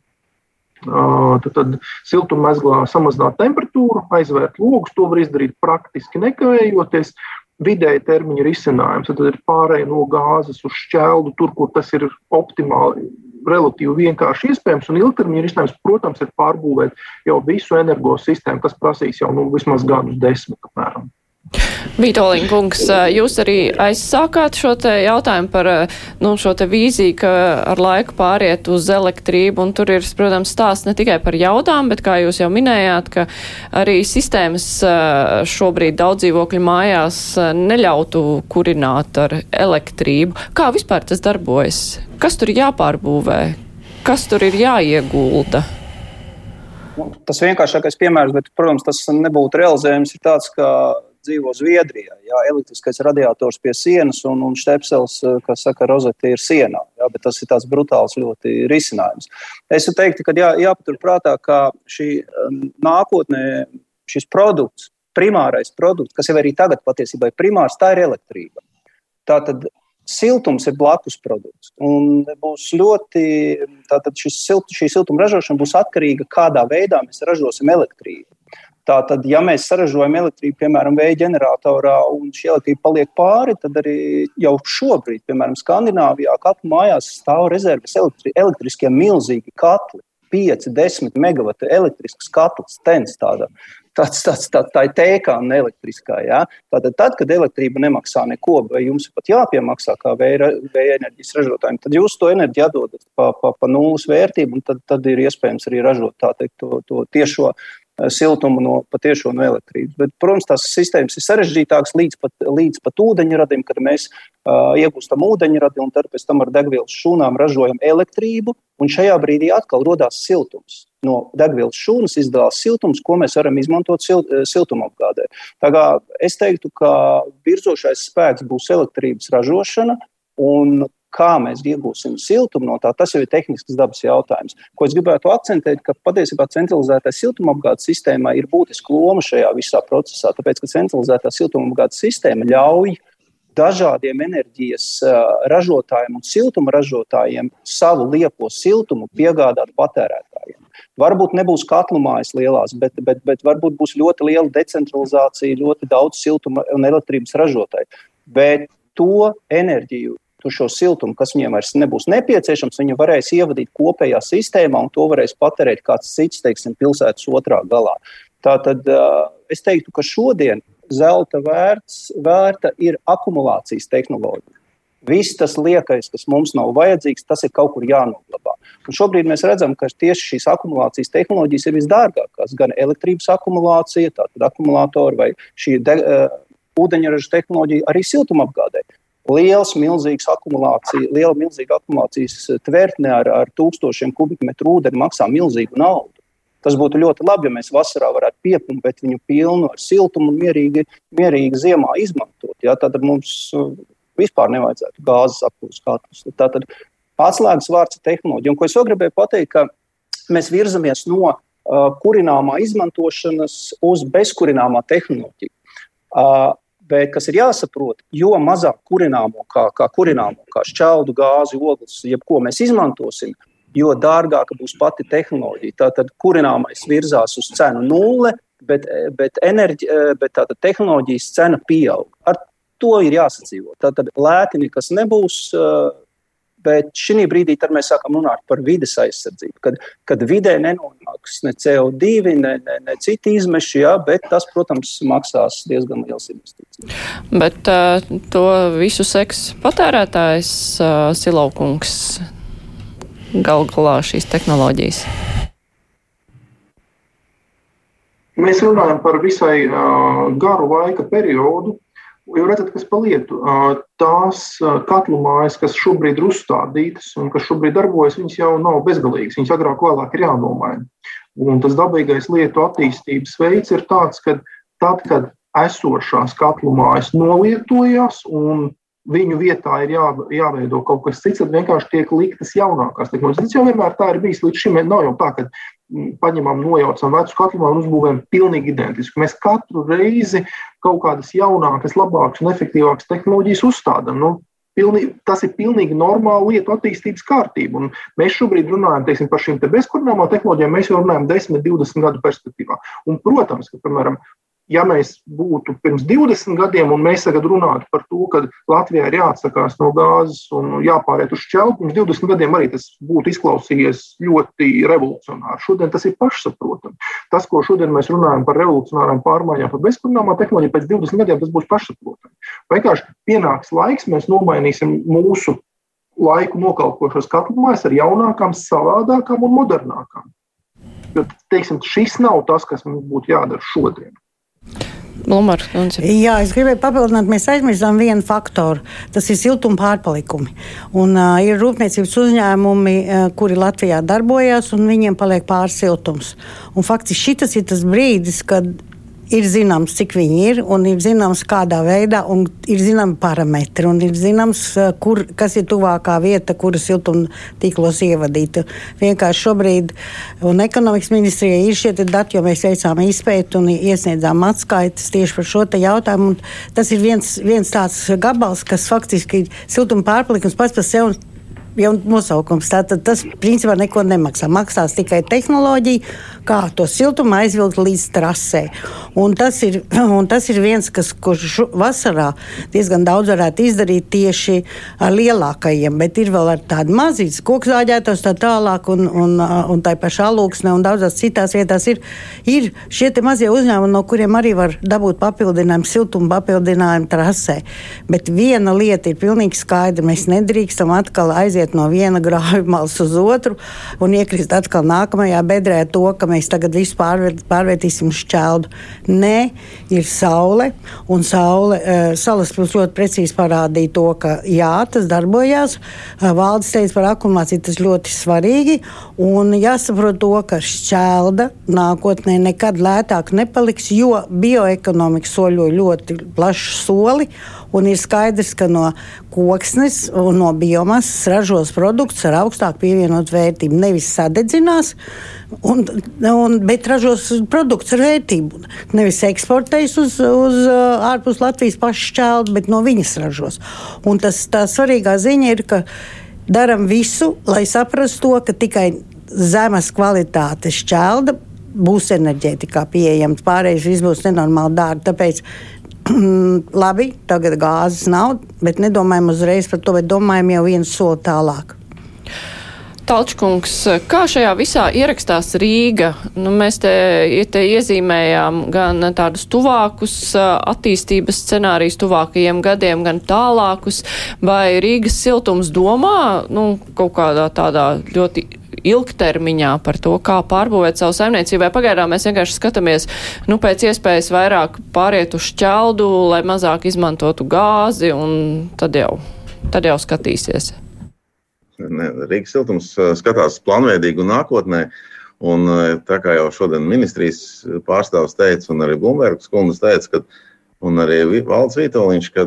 Tad, tad siltummezglā samazināt temperatūru, aizvērt logus. To var izdarīt praktiski nekavējoties. Vidēji termiņa risinājums tad ir pārējai no gāzes uz šķeldu, tur, kur tas ir optimāli, relatīvi vienkārši iespējams. Un ilgtermiņa risinājums, protams, ir pārbūvēt jau visu energosistēmu, kas prasīs jau nu, vismaz gadus desmit apmēram. Vitoļņa kungs, jūs arī aizsākāt šo te jautājumu par nu, šo te vīziju, ka ar laiku pāriet uz elektrību, un tur ir, protams, stāsts ne tikai par jaudām, bet, kā jūs jau minējāt, ka arī sistēmas šobrīd daudz dzīvokļu mājās neļautu kurināt ar elektrību. Kā vispār tas darbojas? Kas tur jāpārbūvē? Kas tur ir jāiegulda? Nu, tas vienkāršākais piemērs, bet, protams, tas nebūtu realizējams, ir tāds, ka dzīvo Zviedrijā. Jā, elektriskais radiators pie sienas un, un štepsels, eh, kas saka, rozete ir sienā. Jā, bet tas ir tāds brutāls ļoti risinājums. Es teiktu, ka jā, jāpaturprātā, ka šī um, nākotnē šis produkts, primārais produkts, kas jau arī tagad patiesībā ir primārs, tā ir elektrība. Tātad siltums ir blakus produkts. Un būs ļoti, tātad šis, šī siltuma ražošana būs atkarīga no kādā veidā mēs ražosim elektrību. Tātad, ja mēs saražojam elektrību, piemēram, vēja ģeneratorā, un šī elektrība paliek pāri, tad arī jau šobrīd, piemēram, Skandināvijā, katru mājās stāv rezerves elektri, elektriskie milzīgi katli. 5, 10 megawatu elektrisks katls, tens tāda. Tāds, tāds, tā, tā ir tēkā un elektriskā. Ja? Tātad, tad, kad elektrība nemaksā neko, vai jums pat jāpiemaksā kā vēja, vēja enerģijas ražotājiem, tad jūs to enerģiju atdodat pa, pa, pa nulles vērtību, un tad, tad ir iespējams arī ražot teikt, to, to tiešo siltumu no patiešo no elektrības. Bet, protams, tās sistēmas ir sarežģītākas līdz pat, līdz pat ūdeņradim, kad mēs uh, iegūstam ūdeņradi un pēc tam ar degvielas šūnām ražojam elektrību. Un šajā brīdī atkal radās siltums. No degvielas šūnas izdalās siltums, ko mēs varam izmantot sil siltumapgādē. Es teiktu, ka virzošais spēks būs elektrības ražošana, un kā mēs iegūsim siltumu no tā, tas jau ir tehnisks dabas jautājums. Ko es gribētu akcentēt, ka patiesībā centralizētā siltumapgādes sistēmā ir būtiska loma šajā visā procesā, tāpēc ka centralizētā siltumapgādes sistēma ļauj dažādiem enerģijas ražotājiem un siltuma ražotājiem savu liepo siltumu piegādāt patērētājiem. Varbūt nebūs katlu mājas lielās, bet, bet, bet varbūt būs ļoti liela decentralizācija, ļoti daudz siltuma un elektrības ražotāju. Bet to enerģiju, to šo siltumu, kas viņiem vairs nebūs nepieciešams, viņi varēs ievadīt kopējā sistēmā un to varēs patērēt kāds cits, teiksim, pilsētas otrā galā. Tātad es teiktu, ka šodien zelta vērts, vērta ir akumulācijas tehnoloģija. Viss tas liekais, kas mums nav vajadzīgs, tas ir kaut kur jānoglabā. Un šobrīd mēs redzam, ka tieši šīs akumulācijas tehnoloģijas ir visdārgākās. Gan elektrības akumulācija, tātad akumulātori vai šī de, uh, ūdeņraža tehnoloģija, arī siltumapgādē liels, milzīgs akumulācija, liela milzīga akumulācijas tvertne ar, ar tūkstošiem kubikmetru ūdeni maksā milzīgu naudu. Tas būtu ļoti labi, ja mēs vasarā varētu piepumpēt viņu pilnu ar siltumu un mierīgi, mierīgi ziemā izmantot. Ja? Tad mums uh, vispār nevajadzētu gāzes apkūves katlus. Tātad atslēgas vārds ir tehnoloģija. Un ko es vēl gribēju pateikt, ka mēs virzamies no uh, kurināmā izmantošanas uz bezkurināmā tehnoloģiju. Uh, Bet, kas ir jāsaprot, jo mazāk kurināmo, kā, kā kurināmo, kā šķeldu, gāzi, ogles, jebko mēs izmantosim, jo dārgāka būs pati tehnoloģija. Tātad kurināmais virzās uz cenu nulle, bet, bet, enerģi, bet tehnoloģijas cena pieaug. Ar to ir jāsadzīvot. Tātad lēti nekas nebūs. Bet šī brīdī mēs sākam runāt par vidas aizsardzību. Kad, kad vidē nenonāks ne CO2, ne, ne, ne citi izmeši, jā, bet tas, protams, maksās diezgan liels investīcijas. Bet uh, to visu seks patērētājs uh, Silaukungs gal galā šīs tehnoloģijas. Mēs runājam par visai uh, garu laika periodu, Jau redzat, kas pa lietu. Tās katlu mājas, kas šobrīd ir uzstādītas un kas šobrīd darbojas, viņas jau nav bezgalīgas. Viņas agrāk vai vēlāk ir jānomaina. Un tas dabīgais lietu attīstības veids ir tāds, ka tad, kad esošās katlu mājas nolietojās un viņu vietā ir jā, jāveido kaut kas cits, tad vienkārši tiek liktas jaunākās tehnoloģijas. Tas jau vienmēr tā ir bijis līdz šim. Nav jau tā, ka paņemam, nojaucam vecu katlu un uzbūvējam pilnīgi identisku. Mēs katru reizi kaut kādas jaunākas, labākas un efektīvākas tehnoloģijas uzstādām. Nu, Pilnīgi, tas ir pilnīgi normāli lietu attīstības kārtība. Un mēs šobrīd runājam teiksim, par šīm te bezkurināmām tehnoloģijām, mēs jau runājam 10, 20 gadu perspektīvā. Un, protams, ka, piemēram, ja mēs būtu pirms 20 gadiem, un mēs tagad runātu par to, ka Latvijā ir jāatsakās no gāzes un jāpāriet uz šķelpu, pirms 20 gadiem arī tas būtu izklausījies ļoti revolucionāri. Šodien tas ir pašsaprotami. Tas, ko šodien mēs runājam par revolucionārām pārmaiņām, par bezkurināmā tehnoloģiju, pēc 20 gadiem tas būs pašsaprotami. Vienkārši pienāks laiks, mēs nomainīsim mūsu laiku nokalpošos katlumājas ar jaunākām, savādākām un modernākām. Jo, teiksim, šis nav tas, kas mums būtu jādara šodien. Lumar, Jā, es gribēju papildināt, mēs aizmirsām vienu faktoru. Tas ir siltuma pārpalikumi. Un, uh, ir rūpniecības uzņēmumi, uh, kuri Latvijā darbojas, un viņiem paliek pārsiltums. Un faktiski šis ir tas brīdis, kad ir zināms, cik viņi ir, un ir zināms, kādā veidā, un ir zināmi parametri, un ir zināms, eh, kur, kas ir tuvākā vieta, kuras siltumtīklos ievadīt. Vienkārši šobrīd, un ekonomikas ministrijai ir šie dati, jo mēs veicām izpēti un iesniedzām atskaites tieši par šo jautājumu. Tas ir viens, viens tāds gabals, kas faktiski ir siltuma pārpalikums pats par sevi jau nosaukums. Tātad tas principā neko nemaksā. Maksās tikai tehnoloģija, kā to siltumu aizvilkt līdz trasē. Un tas ir, un tas ir viens, kas kurš vasarā diezgan daudz varētu izdarīt tieši ar lielākajiem, bet ir vēl ar tādu mazītu koku zāģētos tā tālāk, un, un, un tā pašā alūksnē un daudzās citās vietās ir, ir šie mazie uzņēmumi, no kuriem arī var dabūt papildinājumu, siltumu papildinājumu trasē. Bet viena lieta ir pilnīgi skaidra. Mēs nedrīkstam atkal aiziet iet no viena grāvimals uz otru un iekrist atkal nākamajā bedrē to, ka mēs tagad visu pārvērt, pārvērtīsim šķeldu. Nē, ir saule, un saule, uh, salas plus ļoti precīzi parādīja to, ka jā, tas darbojās. Uh, valdes teica par akumulāciju, tas ļoti svarīgi, un jāsaprot to, ka šķelda nākotnē nekad lētāk nepaliks, jo bioekonomika soļo ļoti plašu soli. Un ir skaidrs, ka no koksnes un no biomasas ražos produkts ar augstāku pievienotu vērtību. Nevis sadedzinās, un, un, bet ražos produkts ar vērtību. Nevis eksportēs uz, uz ārpus Latvijas pašu šķēlu, bet no viņas ražos. Un tas, tā svarīgā ziņa ir, ka darām visu, lai saprastu to, ka tikai zemes kvalitātes šķelda būs enerģētikā pieejama. Pārējais būs nenormāli dārgi. Tāpēc labi, tagad gāzes nav, bet nedomājam uzreiz par to, bet domājam jau vienu soli tālāk. Talčkungs, kā šajā visā ierakstās Rīga? Nu, mēs te, te iezīmējām gan tādus tuvākus attīstības scenārijus tuvākajiem gadiem, gan tālākus, vai Rīgas siltums domā nu, kaut kādā tādā ļoti ilgtermiņā par to, kā pārbūvēt savu saimniecību, vai pagaidām mēs vienkārši skatāmies, nu, pēc iespējas vairāk pāriet uz šķeldu, lai mazāk izmantotu gāzi, un tad jau, tad jau skatīsies. Ne, Rīgas siltums skatās planveidīgi un nākotnē. Un, tā kā jau šodien ministrijas pārstāvs teica, un arī Blūmbergs kundze teica, ka, un arī Valds Vitoļņš, ka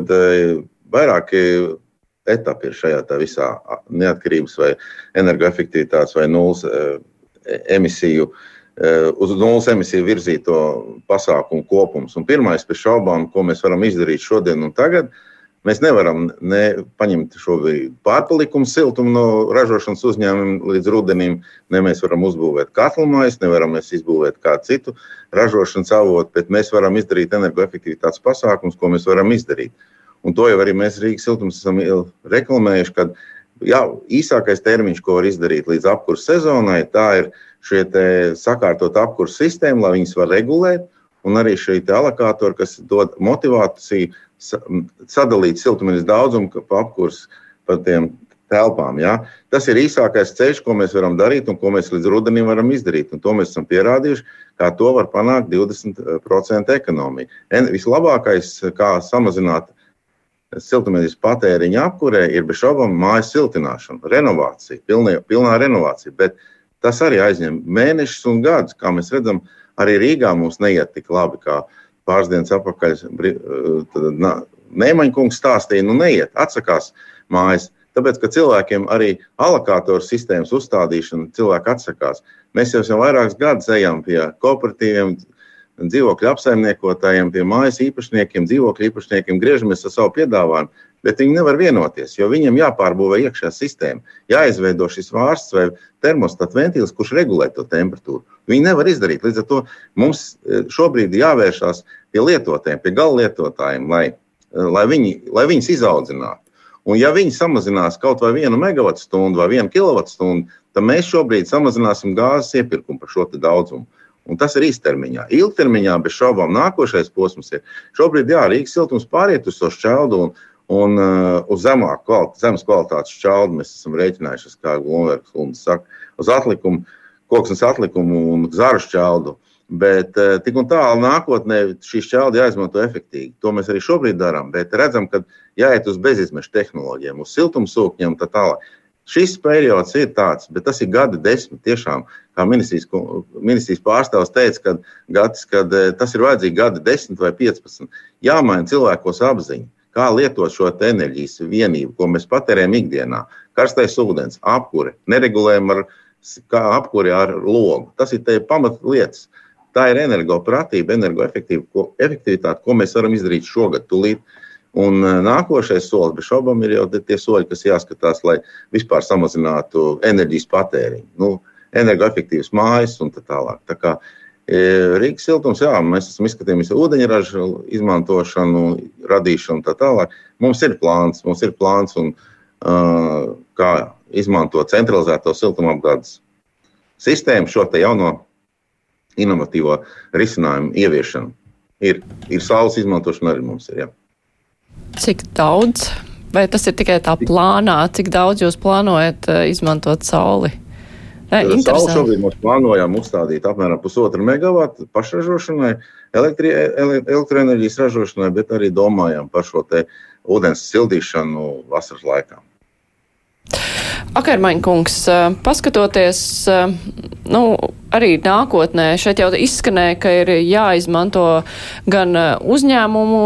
vairāki etapi ir šajā visā neatkarības vai energoefektivitātes vai nulles emisiju, uz nulles emisiju virzīto pasākumu kopums. Un pirmais, bez šaubām, ko mēs varam izdarīt šodien un tagad, mēs nevaram ne paņemt šo pārpalikumu siltumu no ražošanas uzņēmumiem līdz rudenim, ne mēs varam uzbūvēt katlumais, nevaram mēs izbūvēt kādu citu ražošanas avotu, bet mēs varam izdarīt energoefektivitātes pasākumus, ko mēs varam izdarīt. Un to jau arī mēs Rīgas siltums esam reklamējuši, ka jā, īsākais termiņš, ko var izdarīt līdz apkurss sezonai, tā ir šie sakārtot apkurss sistēmu, lai viņas var regulēt, un arī šī alokātori, kas dod motivāciju sadalīt siltumnīcas daudzumu pa apkurss pa tiem telpām. Ja? Tas ir īsākais ceļš, ko mēs varam darīt un ko mēs līdz rudenim varam izdarīt. Un to mēs esam pierādījuši, kā to var panākt 20% ekonomija. Vislabākais, kā samazināt siltumnīcas patēriņa apkurē ir bez šaubām mājas siltināšana, renovācija, pilnā, pilnā renovācija. Bet tas arī aizņem mēnešus un gadus. Kā mēs redzam, arī Rīgā mums neiet tik labi, kā pāris dienas atpakaļ Nēmaņa kungs stāstīja, nu neiet, atsakās mājas. Tāpēc, ka cilvēkiem arī alokātoru sistēmas uzstādīšana, cilvēki atsakās. Mēs jau, jau vairākus gadus ejam pie kooperatīviem, dzīvokļu apsaimniekotājiem, pie mājas īpašniekiem, dzīvokļu īpašniekiem griežamies ar savu piedāvājumu, bet viņi nevar vienoties, jo viņiem jāpārbūvē iekšā sistēma, jāizveido šis vārsts vai termostats ventīls, kurš regulē to temperatūru. Viņi nevar izdarīt. Līdz ar to mums e, šobrīd jāvēršās pie lietotājiem, pie gala lietotājiem, lai, e, lai, viņi, lai viņus izaudzinātu. Un, ja viņi samazinās kaut vai vienu megawattstundu vai vienu kilovatstundu, tad mēs šobrīd samazināsim gāzes iepirkumu par šo daudzumu. Un tas ir īstermiņā. Ilgtermiņā, bez šaubām, nākošais posms ir šobrīd, jā, Rīgas siltums pāriet uz to šķeldu un, un uh, uz zemāku kvalitāti, zemes kvalitātes šķeldu. Mēs esam rēķinājušies, kā Glunverks kundze saka, uz atlikumu, koksnes atlikumu un zaru šķeldu. Bet uh, tik un tālu nākotnē šī šķelda jāizmanto efektīvi. To mēs arī šobrīd darām, bet redzam, ka jāiet uz bezizmešu tehnoloģiem, uz siltumsūkņiem un tā tālāk. Šis periods ir tāds, bet tas ir gadi desmit. Tiešām, kā ministrijas, ministrijas pārstāvs teica, kad, gads, kad eh, tas ir vajadzīgi gadi desmit vai piecpadsmit. Jāmaina cilvēkos apziņa, kā lietot šo enerģijas vienību, ko mēs patērējam ikdienā. Karstais ūdens, apkure, neregulējam ar apkuri ar logu. Tas ir pamatlietas. Tā ir energopratība, energoefektivitāte, ko mēs varam izdarīt šogad, tūlīt. Un e, nākošais solis, bez šaubām, ir jau tie soļi, kas jāskatās, lai vispār samazinātu enerģijas patēriņu, nu, energoefektīvas mājas un tā tālāk. Tā kā e, Rīgas siltums, jā, mēs esam izskatījušies ūdeņraža izmantošanu, radīšanu un tā tālāk. Mums ir plāns, mums ir plāns un uh, kā izmantot centralizēto siltumapgādes sistēmu, šo jauno inovatīvo risinājumu ieviešanu. Ir, ir saules izmantošana arī mums ir. Jā. Cik daudz Vai tas ir tikai tā plānā, cik daudz jūs plānojat uh, izmantot sauli? Sauli šobrīd mēs plānojam uzstādīt apmēram pusotru megawatu pašražošanai, elektri, elektroenerģijas ražošanai, bet arī domājam par šo ūdens sildīšanu vasaras laikā. Akarmaņkungs, paskatoties, nu, arī nākotnē, šeit jau izskanēja, ka ir jāizmanto gan uzņēmumu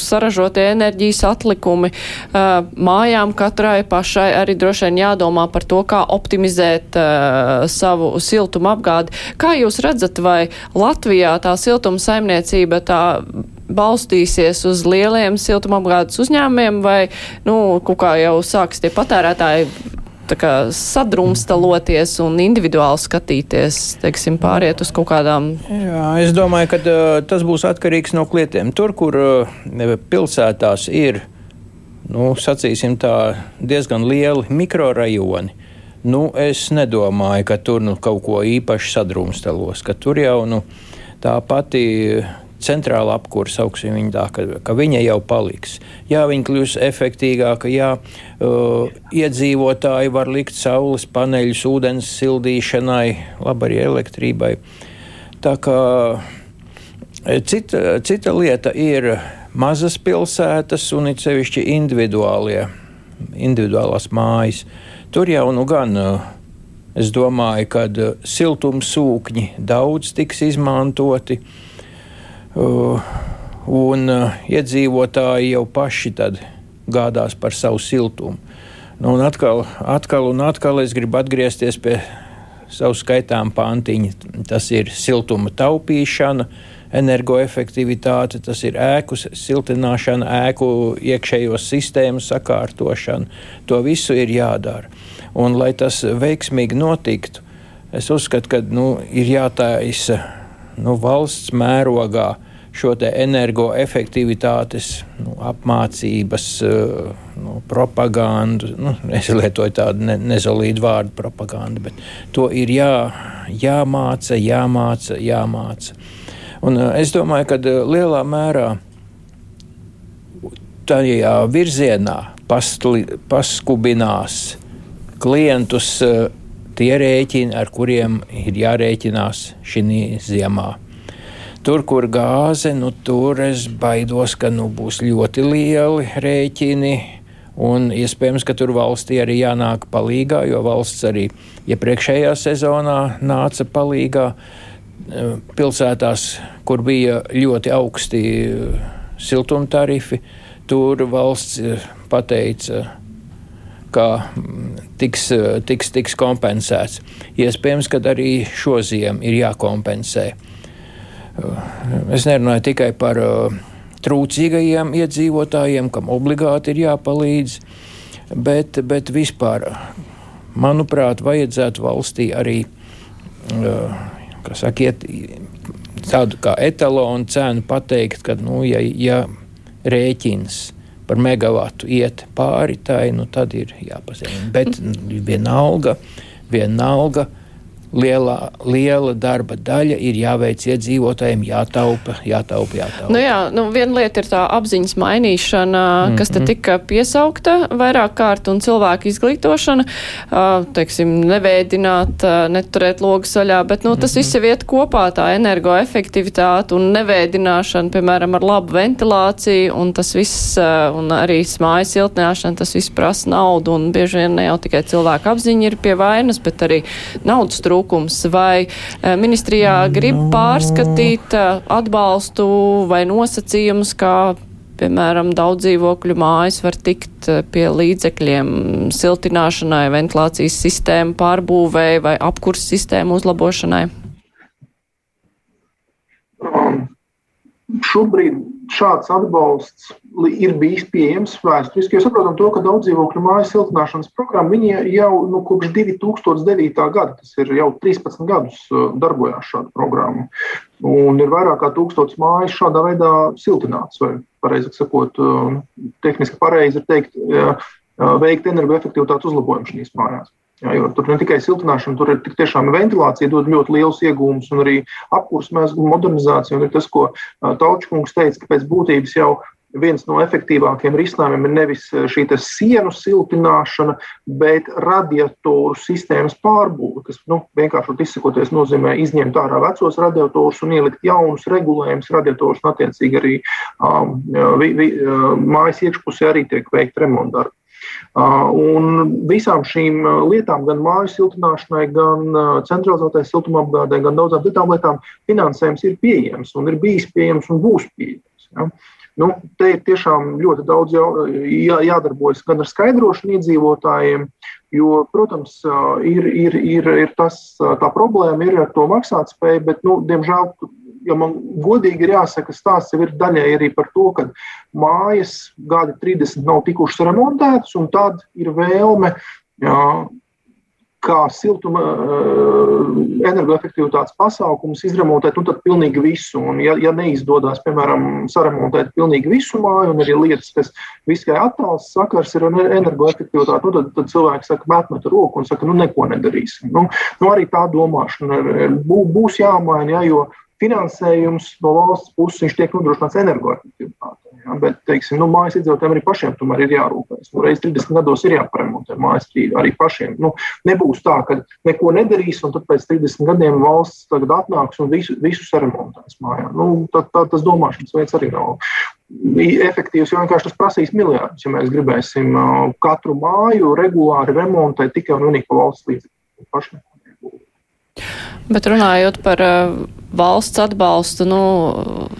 saražotie enerģijas atlikumi, mājām katrai pašai arī droši vien jādomā par to, kā optimizēt savu siltumu apgādi. Kā jūs redzat, vai Latvijā tā siltuma saimniecība tā balstīsies uz lieliem siltumapgādes uzņēmumiem, vai, nu, kaut kā jau sāks tie patērētāji kā, sadrumstaloties un individuāli skatīties, teiksim, pāriet uz kaut kādām. Jā, es domāju, ka uh, tas būs atkarīgs no klietiem. Tur, kur uh, pilsētās ir, nu, sacīsim tā, diezgan lieli mikrorajoni, nu, es nedomāju, ka tur nu, kaut ko īpaši sadrumstalos, ka tur jau nu, tā pati centrāla apkūra, sauksim viņu tā, ka, ka viņa jau paliks. Jā, viņa kļūs efektīvāka, jā, uh, iedzīvotāji var likt saules paneļus ūdens sildīšanai, labi arī elektrībai. Tā kā e, cita, cita lieta ir mazas pilsētas un it sevišķi individuālie, individuālās mājas. Tur jau nu gan. Uh, Es domāju, ka siltumsūkņi daudz tiks izmantoti. Uh, un uh, iedzīvotāji jau paši tad gādās par savu siltumu. Nu, un atkal, atkal un atkal es gribu atgriezties pie savu skaitām pantiņa. Tas ir siltuma taupīšana, energoefektivitāte, tas ir ēku siltināšana, ēku iekšējo sistēmu sakārtošana. To visu ir jādara. Un, lai tas veiksmīgi notiktu, es uzskatu, ka nu, ir jātaisa nu, valsts mērogā šo energoefektivitātes nu, apmācības, eh, nu, propagandu. Nu, es lietoju tādu ne, nezolīdu vārdu propaganda, bet to ir jā, jāmāca, jāmāca, jāmāca. Un eh, es domāju, ka eh, lielā mērā tajā virzienā pastli, paskubinās klientus tie rēķini, ar kuriem ir jārēķinās šī ziemā. Tur, kur gāze, nu, tur es baidos, ka nu, būs ļoti lieli rēķini. Un iespējams, ka tur valstī arī jānāk palīdzīgā, jo valsts arī iepriekšējā ja sezonā nāca palīdzīgā. Pilsētās, kur bija ļoti augsti siltumtarifi, tur valsts pateica, ka tiks, tiks, tiks kompensēts. Iespējams, ka arī šo ziemu ir jākompensē. Es nerunāju tikai par uh, trūcīgajiem iedzīvotājiem, kam obligāti ir jāpalīdz, bet, bet vispār, manuprāt, vajadzētu valstī arī uh, saka, iet, tādu kā etalonu cenu pateikt, ka, nu, ja, ja rēķins par megawatu iet pāri tai, nu, tad ir jāpazina. Bet vienalga, vienalga lielā, liela darba daļa ir jāveic iedzīvotājiem, jātaupa, jātaupa, jātaupa. Nu jā, nu viena lieta ir tā apziņas mainīšana, mm -hmm. kas te mhm. tika piesaukta vairāk kārt, un cilvēku izglītošana, teiksim, nevēdināt, neturēt logas vaļā, bet, nu, tas mm -hmm. viss ir iet kopā, tā energoefektivitāte un nevēdināšana, piemēram, ar labu ventilāciju, un tas viss, un arī mājas siltināšana, tas viss prasa naudu, un bieži vien ne jau tikai cilvēku apziņa ir pie vainas, bet arī naudas trūkums trūkums, vai eh, ministrijā grib no. pārskatīt eh, atbalstu vai nosacījumus, kā piemēram, daudz dzīvokļu mājas var tikt eh, pie līdzekļiem siltināšanai, ventilācijas sistēmu pārbūvēi vai apkurs sistēmu uzlabošanai? Um, šobrīd šāds atbalsts ir bijis pieejams vēsturiski. Mēs saprotam, to, ka daudz dzīvokļu māju siltināšanas programma jau nu, kopš 2009. gada, tas ir jau 13 gadus, uh, darbojās šāda programma. Un ir vairāk kā tūkstots mājas šādā veidā siltināts, vai pareizāk sakot, uh, tehniski pareizi ir teikt, veikt energoefektivitātes uzlabojumu šīs mājās. Jā, jo tur ne tikai siltināšana, tur ir tiešām ventilācija, dod ļoti liels iegūmus, un arī apkurss modernizācija. Un ir tas, ko Taučkungs teica, ka pēc būtības jau viens no efektīvākajiem risinājumiem ir nevis šī sienu siltināšana, bet radiatoru sistēmas pārbūve, kas nu, vienkārši izsakoties nozīmē izņemt ārā vecos radiatorus un ielikt jaunus regulējumus radiatorus, un attiecīgi arī um, vi, vi, mājas iekšpusē arī tiek veikta remontdarbi. Un visām šīm lietām, gan māju siltināšanai, gan centralizētai siltumapgādē, gan daudzām citām lietām, finansējums ir pieejams un ir bijis pieejams un būs pieejams. Ja? Nu, te ir tiešām ļoti daudz jā, jā, jādarbojas gan ar skaidrošanu iedzīvotājiem, jo, protams, ir, ir, ir, ir tas, tā problēma ir ar to maksātspēju, bet, nu, diemžēl, ja man godīgi ir jāsaka, stāsts jau ir daļai arī par to, ka mājas gadi 30 nav tikušas remontētas, un tad ir vēlme jā, kā siltuma eh, energoefektivitātes pasākumus izremontēt, nu pilnīgi visu. Un, ja, ja neizdodas, piemēram, saremontēt pilnīgi visu māju, un ir lietas, kas visai attāls sakars ar energoefektivitāti, nu tad, tad cilvēks saka, met met roku un saka, nu neko nedarīsim. Nu, nu arī tā domāšana būs jāmaina, ja, jo finansējums no valsts puses tiek nodrošināts energoefektivitātei. Ja, bet, teiksim, nu, mājas iedzīvotājiem arī pašiem tomēr ir jārūpējas. Nu, reiz 30 gados ir jāparemontē mājas arī pašiem. Nu, nebūs tā, ka neko nedarīs, un tad pēc 30 gadiem valsts atnāks un visu, visu saremontēs mājā. Nu, tad, tad tas domāšanas veids arī nav efektīvs, jo vienkārši tas prasīs miljardus, ja mēs gribēsim katru māju regulāri remontēt tikai un vienīgi valsts līdzekļiem. Bet runājot par valsts atbalstu, nu,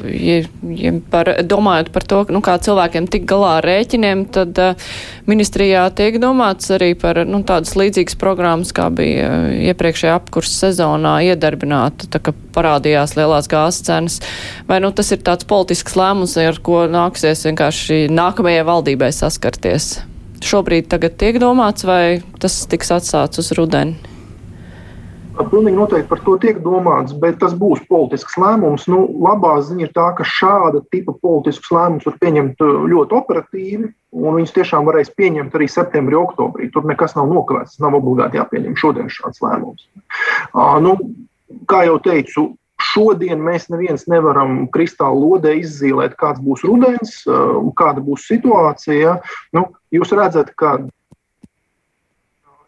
ja, ja par, domājot par to, nu, kā cilvēkiem tik galā ar rēķiniem, tad uh, ministrijā tiek domāts arī par nu, tādas līdzīgas programmas, kā bija uh, iepriekšējā apkursa sezonā iedarbināta, tā kā parādījās lielās gāzes cenas. Vai nu, tas ir tāds politisks lēmums, ar ko nāksies vienkārši nākamajai valdībai saskarties? Šobrīd tagad tiek domāts, vai tas tiks atstāts uz rudeni? Pilnīgi noteikti par to tiek domāts, bet tas būs politisks lēmums. Nu, labā ziņa ir tā, ka šāda tipa politiskus lēmumus var pieņemt uh, ļoti operatīvi, un viņus tiešām varēs pieņemt arī septembrī, oktobrī. Tur nekas nav nokavēts, nav obligāti jāpieņem šodien šāds lēmums. Uh, nu, kā jau teicu, šodien mēs neviens nevaram kristāla lodē izzīmēt, kāds būs rudens, uh, kāda būs situācija. Nu, jūs redzat, ka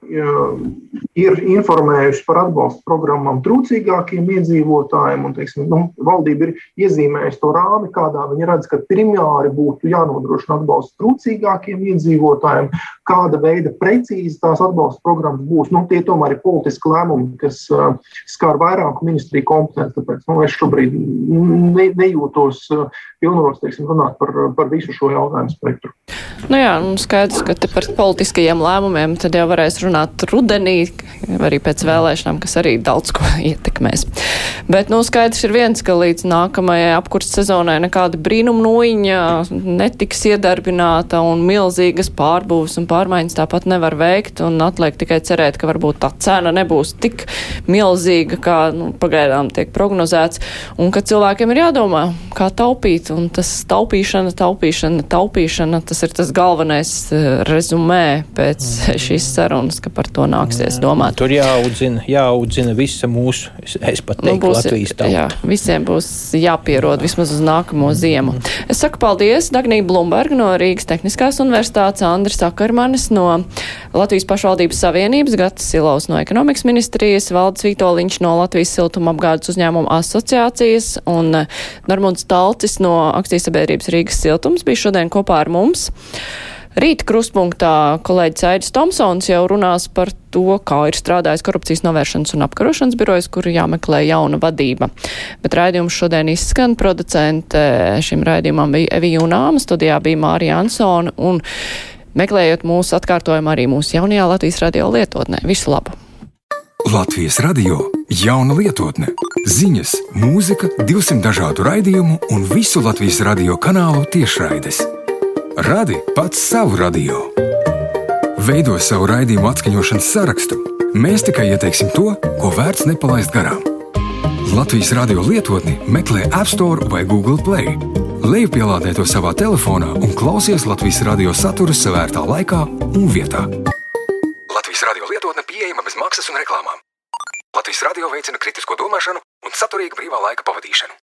ir informējusi par atbalstu programmām trūcīgākiem iedzīvotājiem. Un, teiksim, nu, valdība ir iezīmējusi to rāmi, kādā viņi redz, ka primāri būtu jānodrošina atbalsts trūcīgākiem iedzīvotājiem, kāda veida precīzi tās atbalsta programmas būs. Nu, tie tomēr ir politiski lēmumi, kas uh, skar vairāku ministriju kompetenci. Tāpēc nu, es šobrīd ne, nejūtos uh, pilnvaros teiksim, runāt par, par visu šo jautājumu spektru. Nu jā, nu skaidrs, ka par politiskajiem lēmumiem tad jau varēs runāt rudenī, arī pēc vēlēšanām, kas arī daudz ko ietekmēs. Bet, nu, skaidrs ir viens, ka līdz nākamajai apkurss sezonai nekāda brīnuma noiņa netiks iedarbināta un milzīgas pārbūves un pārmaiņas tāpat nevar veikt un atliek tikai cerēt, ka varbūt tā cena nebūs tik milzīga, kā nu, pagaidām tiek prognozēts un ka cilvēkiem ir jādomā, kā taupīt un tas taupīšana, taupīšana, taupīšana, tas ir tas galvenais eh, rezumē pēc mm. šīs sarunas, ka par to nāksies jā. domāt. Tur jāaudzina, jāaudzina visa mūsu, es, es pat nu, teiktu, nu, būs, Latvijas tauta. Jā, visiem būs jāpierod vismaz uz nākamo ziemu. Mm. Es saku paldies Dagnī Blumberga no Rīgas Tehniskās universitātes, Andris Sakarmanis no Latvijas pašvaldības savienības, Gatis Silovs no ekonomikas ministrijas, Valdis Vītoliņš no Latvijas siltuma apgādes uzņēmuma asociācijas un Normunds Talcis no akcijas sabiedrības Rīgas siltums bija šodien kopā ar mums. Rīt krustpunktā kolēģis Aidis Tomsons jau runās par to, kā ir strādājis korupcijas novēršanas un apkarošanas birojas, kur jāmeklē jauna vadība. Bet raidījums šodien izskan. Producente šim raidījumam bija Evija Unāma, studijā bija Mārija Ansona un meklējot mūsu atkārtojumu arī mūsu jaunajā Latvijas radio lietotnē. Visu labu! Latvijas radio jauna lietotne, ziņas, mūzika, 200 dažādu raidījumu un visu Latvijas radio kanālu tiešraides. Radi pats savu radio. Veido savu raidījumu atskaņošanas sarakstu. Mēs tikai ieteiksim to, ko vērts nepalaist garām. Latvijas radio lietotni meklē App Store vai Google Play. Lejupielādē to savā telefonā un klausies Latvijas radio saturu savērtā laikā un vietā. Latvijas radio lietotne pieejama bez maksas un reklāmām. Latvijas radio veicina kritisko domāšanu un saturīgu brīvā laika pavadīšanu.